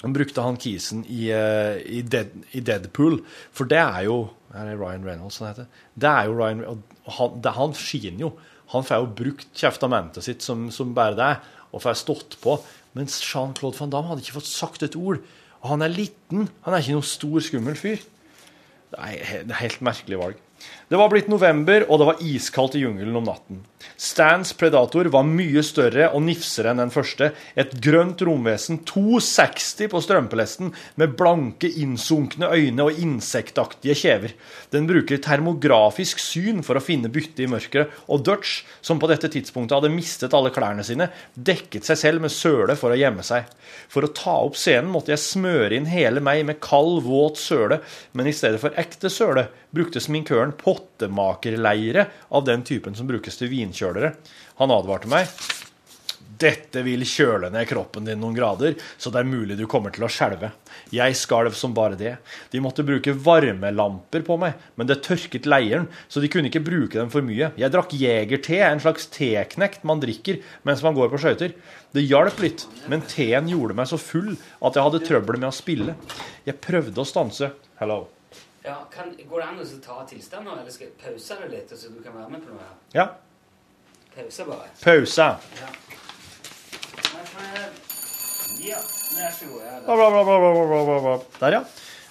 Han brukte han kisen i, eh, i, Dead, i Deadpool, for det er jo Er det Ryan Reynolds han heter? Det er jo Ryan og han, det, han skiner jo. Han får jo brukt kjeftamentet sitt som, som bare det, og får stått på. Mens Jean-Claude van Damme hadde ikke fått sagt et ord. Og han er liten. Han er ikke noen stor, skummel fyr. Det er er helt merkelig valg. Det var blitt november, og det var iskaldt i jungelen om natten. Stans Predator var mye større og nifsere enn den første. Et grønt romvesen, 260 på strømpelesten, med blanke, innsunkne øyne og insektaktige kjever. Den bruker termografisk syn for å finne bytte i mørket, og Dutch, som på dette tidspunktet hadde mistet alle klærne sine, dekket seg selv med søle for å gjemme seg. For å ta opp scenen måtte jeg smøre inn hele meg med kald, våt søle, men i stedet for ekte søle brukte sminkøren pottemakerleire av den typen som brukes til vinkjølere. Han advarte meg. Dette vil kjøle ned kroppen din noen grader, så det er mulig du kommer til å skjelve. Jeg skalv som bare det. De måtte bruke varmelamper på meg, men det tørket leiren, så de kunne ikke bruke dem for mye. Jeg drakk jegerte, en slags teknekt man drikker mens man går på skøyter. Det hjalp litt, men teen gjorde meg så full at jeg hadde trøbbel med å spille. Jeg prøvde å stanse. Hello. Ja, kan, går det an å ta tilstand nå, eller skal jeg pause det litt, så du kan være med på noe her? Ja. Pause bare. Pause. Ja. Ja, vær så god. Ja, Bla, bla, bla. Der, ja.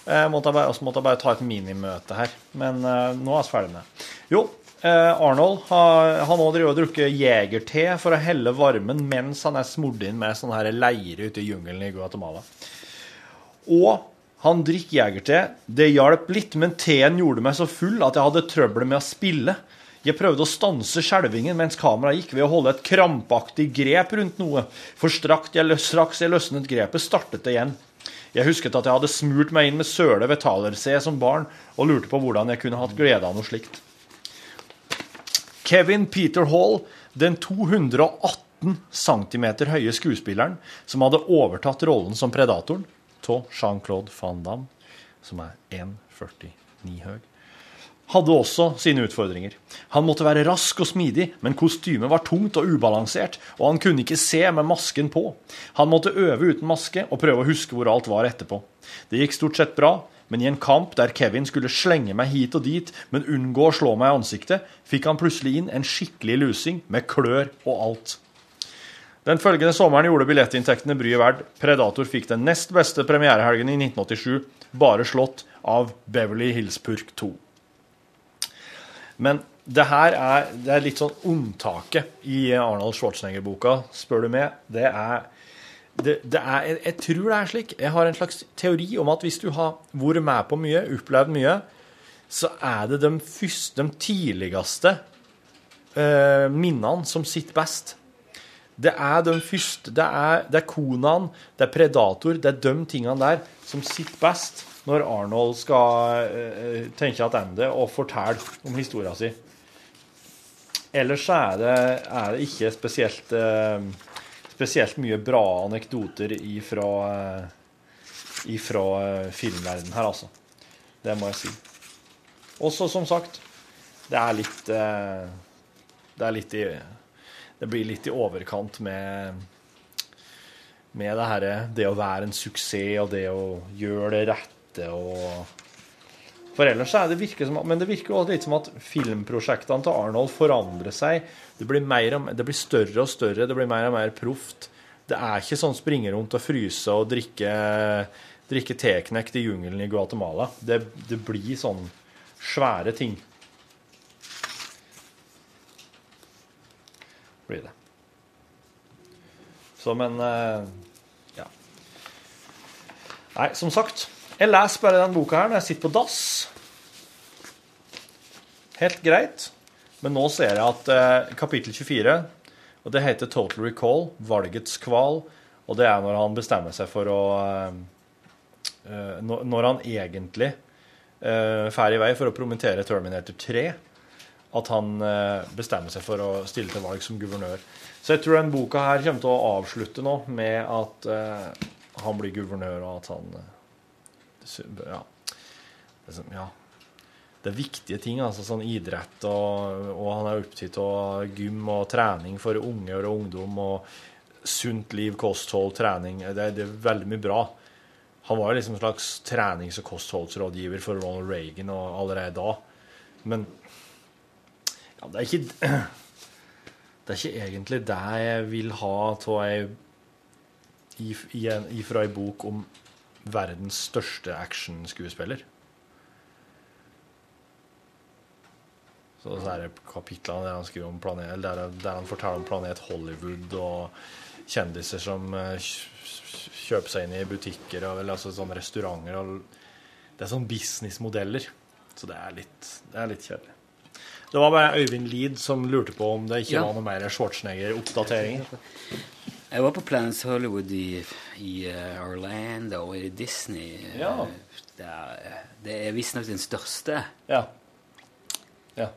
Jeg måtte bare, også måtte jeg bare ta et minimøte her. Men eh, nå er vi ferdig med. Jo, eh, Arnold har, har nå drevet og drukket jegerte for å helle varmen mens han er smurt inn med sånn her leire ute i jungelen i Guatemala. Og han drikker jegerte. Det hjalp litt, men teen gjorde meg så full at jeg hadde trøbbel med å spille. Jeg prøvde å stanse skjelvingen mens kameraet gikk ved å holde et krampaktig grep rundt noe, for straks jeg, straks jeg løsnet grepet, startet det igjen. Jeg husket at jeg hadde smurt meg inn med søle ved Talerse som barn, og lurte på hvordan jeg kunne hatt glede av noe slikt. Kevin Peter Hall, den 218 cm høye skuespilleren som hadde overtatt rollen som predatoren av Jean-Claude Van Damme, som er 1,49 høy, hadde også sine utfordringer. Han måtte være rask og smidig, men kostymet var tungt og ubalansert, og han kunne ikke se med masken på. Han måtte øve uten maske og prøve å huske hvor alt var etterpå. Det gikk stort sett bra, men i en kamp der Kevin skulle slenge meg hit og dit, men unngå å slå meg i ansiktet, fikk han plutselig inn en skikkelig lusing med klør og alt. Den følgende sommeren gjorde billettinntektene bryet verdt. Predator fikk den nest beste premierehelgen i 1987, bare slått av Beverly Hills Purk 2. Men det her er, det er litt sånn unntaket i Arnold Schwarzenegger-boka, spør du meg. Det er, det, det er jeg, jeg tror det er slik. Jeg har en slags teori om at hvis du har vært med på mye, opplevd mye, så er det de, første, de tidligste eh, minnene som sitter best. Det er de første Det er, det er konaen, det er Predator, det er de tingene der som sitter best når Arnold skal uh, tenke tilbake og fortelle om historien sin. Ellers er det, er det ikke spesielt uh, spesielt mye bra anekdoter ifra, uh, ifra filmverdenen her, altså. Det må jeg si. Også, som sagt, det er litt Det er litt i Det blir litt i overkant med med det her, det å være en suksess og det å gjøre det rette og For ellers er det virker som, Men det virker også litt som at filmprosjektene til Arnold forandrer seg. Det blir, og- det blir større og større, det blir mer og mer proft. Det er ikke sånn springe rundt og fryse og drikke, drikke teknekt i jungelen i Guatemala. Det, det blir sånn svære ting. Blir det. Så, men eh, Ja. Nei, som sagt. Jeg leser bare den boka her når jeg sitter på dass. Helt greit. Men nå ser jeg at eh, kapittel 24, og det heter Total Recall, valgets kval, og det er når han bestemmer seg for å eh, eh, når, han egentlig eh, drar i vei for å promotere Terminator 3, at han eh, bestemmer seg for å stille til valg som guvernør. Så jeg tror den boka her kommer til å avslutte nå med at eh, han blir guvernør, og at han Ja. Ja. det er viktige ting, altså sånn idrett, og, og han er opptatt av gym og trening for unge og ungdom, og sunt liv, kosthold, trening. Det, det er veldig mye bra. Han var jo liksom en slags trenings- og kostholdsrådgiver for Ronald Reagan og allerede da. Men ja, det er ikke [CLEARS THROAT] Det er ikke egentlig det jeg vil ha av ei ifra ei bok om verdens største actionskuespiller. Så så er det kapitlene der han skriver om planet, der, der han forteller om planet Hollywood og kjendiser som eh, kjøper seg inn i butikker og eller, altså sånne restauranter. Og det er sånne businessmodeller. Så det er litt, det er litt kjedelig. Det var bare Øyvind Lid som lurte på om det ikke Ja. var noe mer Schwarzenegger-oppdateringer. [LAUGHS] Jeg var på Planets Hollywood i, i Orlando Orlando, i Disney. eh, Ja. Det er, det er visstnok den største. Ja. Ja.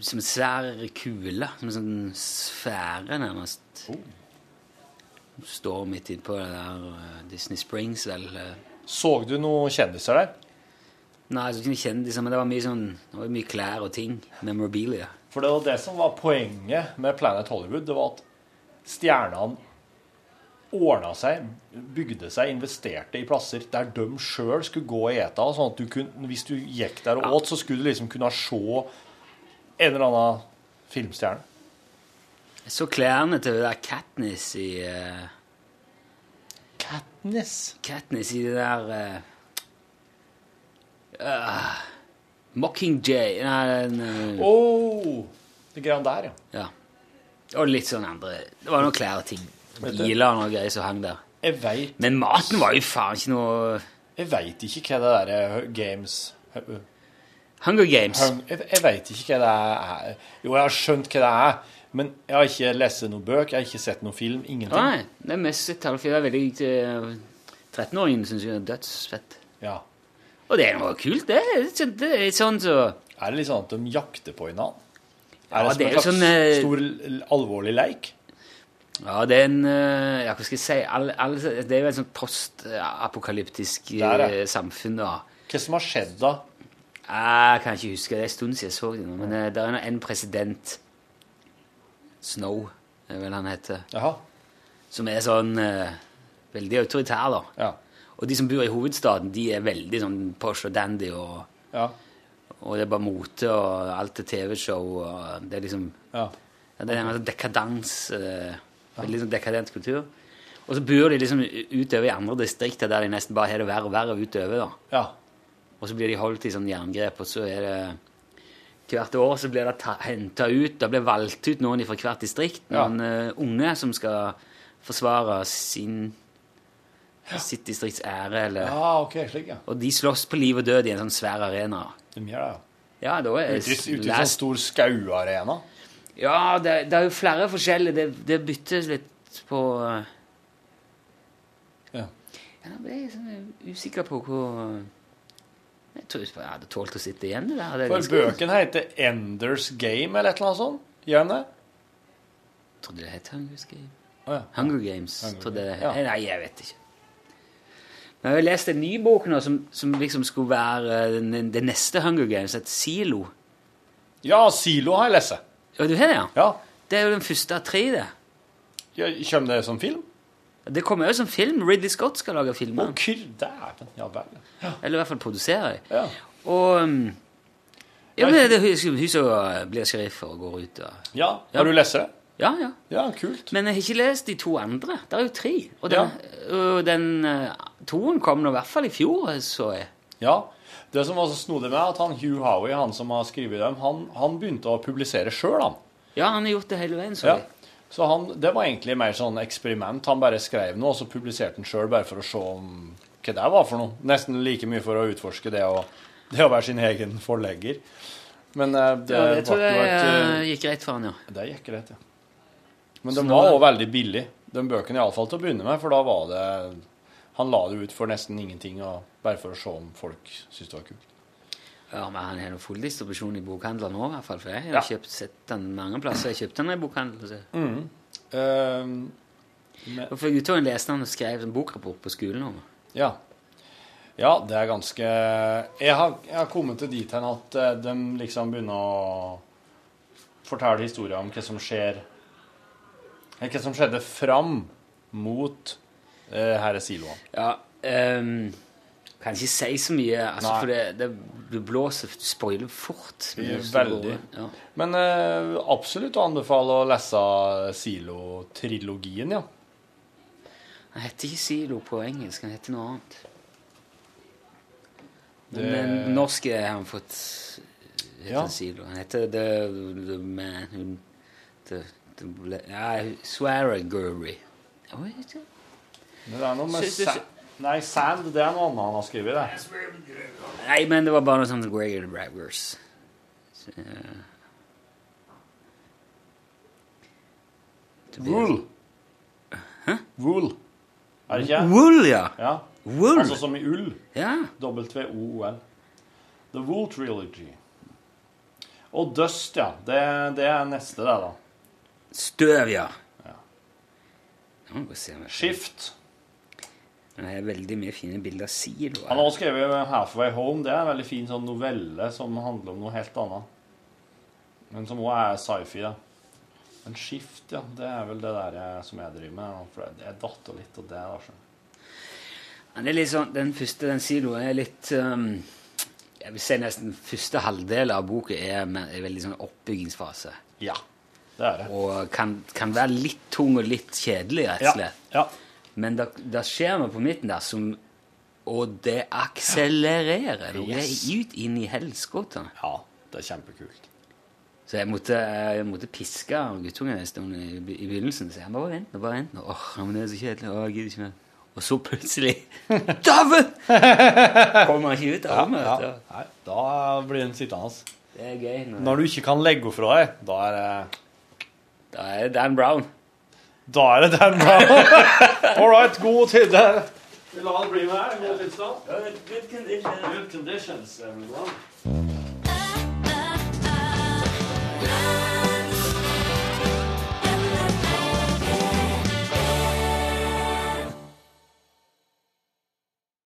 Som en svær kule. Som en sånn sfære, nærmest. Oh. Står midt innpå det der eh, Disney Springs, vel. eh. Så du noen kjendiser der? Nei, jeg så ikke kjendiser, men det var mye sånn Det var mye klær og ting. Memorabilia. For det var det som var poenget med Planet Hollywood. Det var at stjernene ordna seg, bygde seg, investerte i plasser der de sjøl skulle gå og ete. Sånn at du kunne, hvis du gikk der og åt, så skulle du liksom kunne se en eller annen filmstjerne. Så klærne til det der Katniss i uh, Katniss? Katniss i det der uh, uh, Mockingjay Nei, uh, Oh, det greiene der, ja. Ja. Og litt sånn andre Det var noen klær og ting. Biler og noe greier som hang der. Jeg vet. Men maten var jo faen ikke noe Jeg veit ikke hva det derre Games Hunger Games. Hung, jeg jeg veit ikke hva det er. Jo, jeg har skjønt hva det er, men jeg har ikke lest noen bøk, jeg har ikke sett noen film, ingenting. Nei, det er mest tallfilm. tall, det er veldig eh, 13-åringen syns jeg er dødsfett. Ja. Og det er noe kult, det. Det er Det er sånn så Er det litt sånn at de jakter på hverandre? Ja, Er det som det er en slags sånn, eh, stor, alvorlig leik? Ja, det er en eh, Ja, hva skal jeg si all, all, Det er jo et sånt postapokalyptisk eh, samfunn, da. Hva som har skjedd da? Jeg kan ikke huske, det er en stund siden jeg så det nå, men det er en president Snow, er vel han heter, Jaha. som er sånn veldig autoritær, da. Ja. Og de som bor i hovedstaden, de er veldig sånn posh og dandy, og, Ja. Og det er bare mote, og alt er TV-show, og det er liksom Ja. ja, Det er en sånn dekadans, eh, veldig sånn dekadent kultur. Og så bor de liksom utover i andre distrikter der de nesten bare har det verre og verre utover, da. ja. Og så blir de holdt i sånn jerngrep, og så er det Hvert år så blir det henta ut, det blir valgt ut noen fra hvert distrikt. Ja. Noen eh, unge som skal forsvare sin sitt distrikts ære, eller Ja, ok, slik, ja. Og de slåss på liv og død i en sånn svær arena. De gjør det, ja. Ja, da er Ute i ute i sånn stor skauarena. Ja, det, det er jo flere forskjellige. Det, det byttes litt på eh, Ja. Ja, Jeg ble sånn usikker på hvor Jeg tror jeg hadde tålt å sitte igjen det der. Det er For ganske- bøken heter Enders Game, eller et eller annet sånt. Gjør den det? Jeg trodde det het Hunger Games. Å, ja. Hunger Games. Hunger trodde det. Games, ja. Nei, jeg vet ikke. Jeg har lest en ny bok nå som, som liksom skulle være eh, den- det neste Hunger Games, et Silo. Ja, Silo har jeg lest. Ja, du har det, ja? Ja. Det er jo den første av tre, det. Ja, Kommer det som film? Det kommer jo som film. Ridley Scott skal lage Å, filmer. kyrr, dæven. Ja vel. Eller i hvert fall produsere. Ja. Og um, Ja, men det som blir sheriff og går ut og ja. Ja. Har du lest det? Ja, ja. Ja, kult. Men jeg har ikke lest de to andre. Det er jo tre. Og den, og den uh, toen kom nå i hvert fall i fjor, så jeg. Ja. Det som var så snodig med, at han Hugh Howey, han som har skrevet dem, han, han begynte å publisere sjøl, han. Ja, han har gjort det hele veien, så Ja. Så han, det var egentlig mer sånn eksperiment. Han bare skrev noe, og så publiserte han sjøl bare for å se om hva det var for noe. Nesten like mye for å utforske det å, det å være sin egen forlegger. Men eh, det, Ja, jeg tror jeg, det et uh, eh, gikk greit for han, ja. Det gikk greit, ja. Men de var òg veldig billig, de bøkene, iallfall til å begynne med. For da var det Han la det ut for nesten ingenting, bare for å se om folk syntes det var kult. Ja, men han har full distribusjon i bokhandler nå, i hvert fall. For jeg har Ja. kjøpt, sett den mange plasser. Jeg kjøpte den i bokhandel. Mm. Um, Og for Guttungen leste han og skrev en bokrapport på skolen om. ja. Ja, det er ganske Jeg har, jeg har kommet til dit hen at eh, de liksom begynner å fortelle historier om hva som skjer Hva som skjedde fram mot eh, herre siloene. Ja, um, kan ikke si så mye, altså, for det, det, det blåser spoiler fort. Veldig. Ja. Men eh, absolutt å anbefale å lese Silo-trilogien, ja. Han heter ikke Silo på engelsk, han heter noe annet. Men Det- den norske har han fått heter Ja. Silo. Han heter The, the Man Who the, Swearagurry. Hva det? Er noe med sa Nei, Sand, det er noe annet han har skrevet. det. Nei, men det var bare noe sånt Gregor Braggers. Så, Wool. Hæ? Wool. Wool. Er det ikke? Wool, ja. Ja. Wool. Altså som i ull. Ja. W-O-O-L. The Wool Trilogy. Og Dust, ja. Det, det er neste, det, da. Støv, ja. Skift. Men Det er veldig mye fine bilder av siloer. Han har også skrevet Halfway Home. Det er en veldig fin sånn novelle som handler om noe helt annet. Men som også er sci-fi, da. Men Skift, ja. Det er vel det der jeg, som jeg driver med. For jeg- jeg datter litt av det. da, du. Men det er litt sånn, Den første, den siloen, er litt um, Jeg vil si nesten første halvdel av boka er er veldig sånn oppbyggingsfase. Ja, det er det. Og kan, kan være litt tung og litt kjedelig, rett og slett. ja. Men det, det skjer noe på midten der som Og det akselererer noe Yes. ut inn i helskotene. Ja, det er kjempekult. Så jeg måtte, jeg måtte piske guttungen en stund i, i begynnelsen. Så jeg bare vent nå, bare vent nå. Åh, ja, men det er så kjedelig. Åh, jeg gidder ikke mer. Og så plutselig [LAUGHS] Dæven! Kommer han ikke ut av rommet. Ja, ja. Da blir han sittende. Det er gøy. Når, Når du ikke kan legge henne fra deg, da er det Da er det Dan Brown. Da er det Dan Brown. [LAUGHS] All right, god tid. Vi lar det bli med her. God tilstand. Good condition. Good conditions, everyone.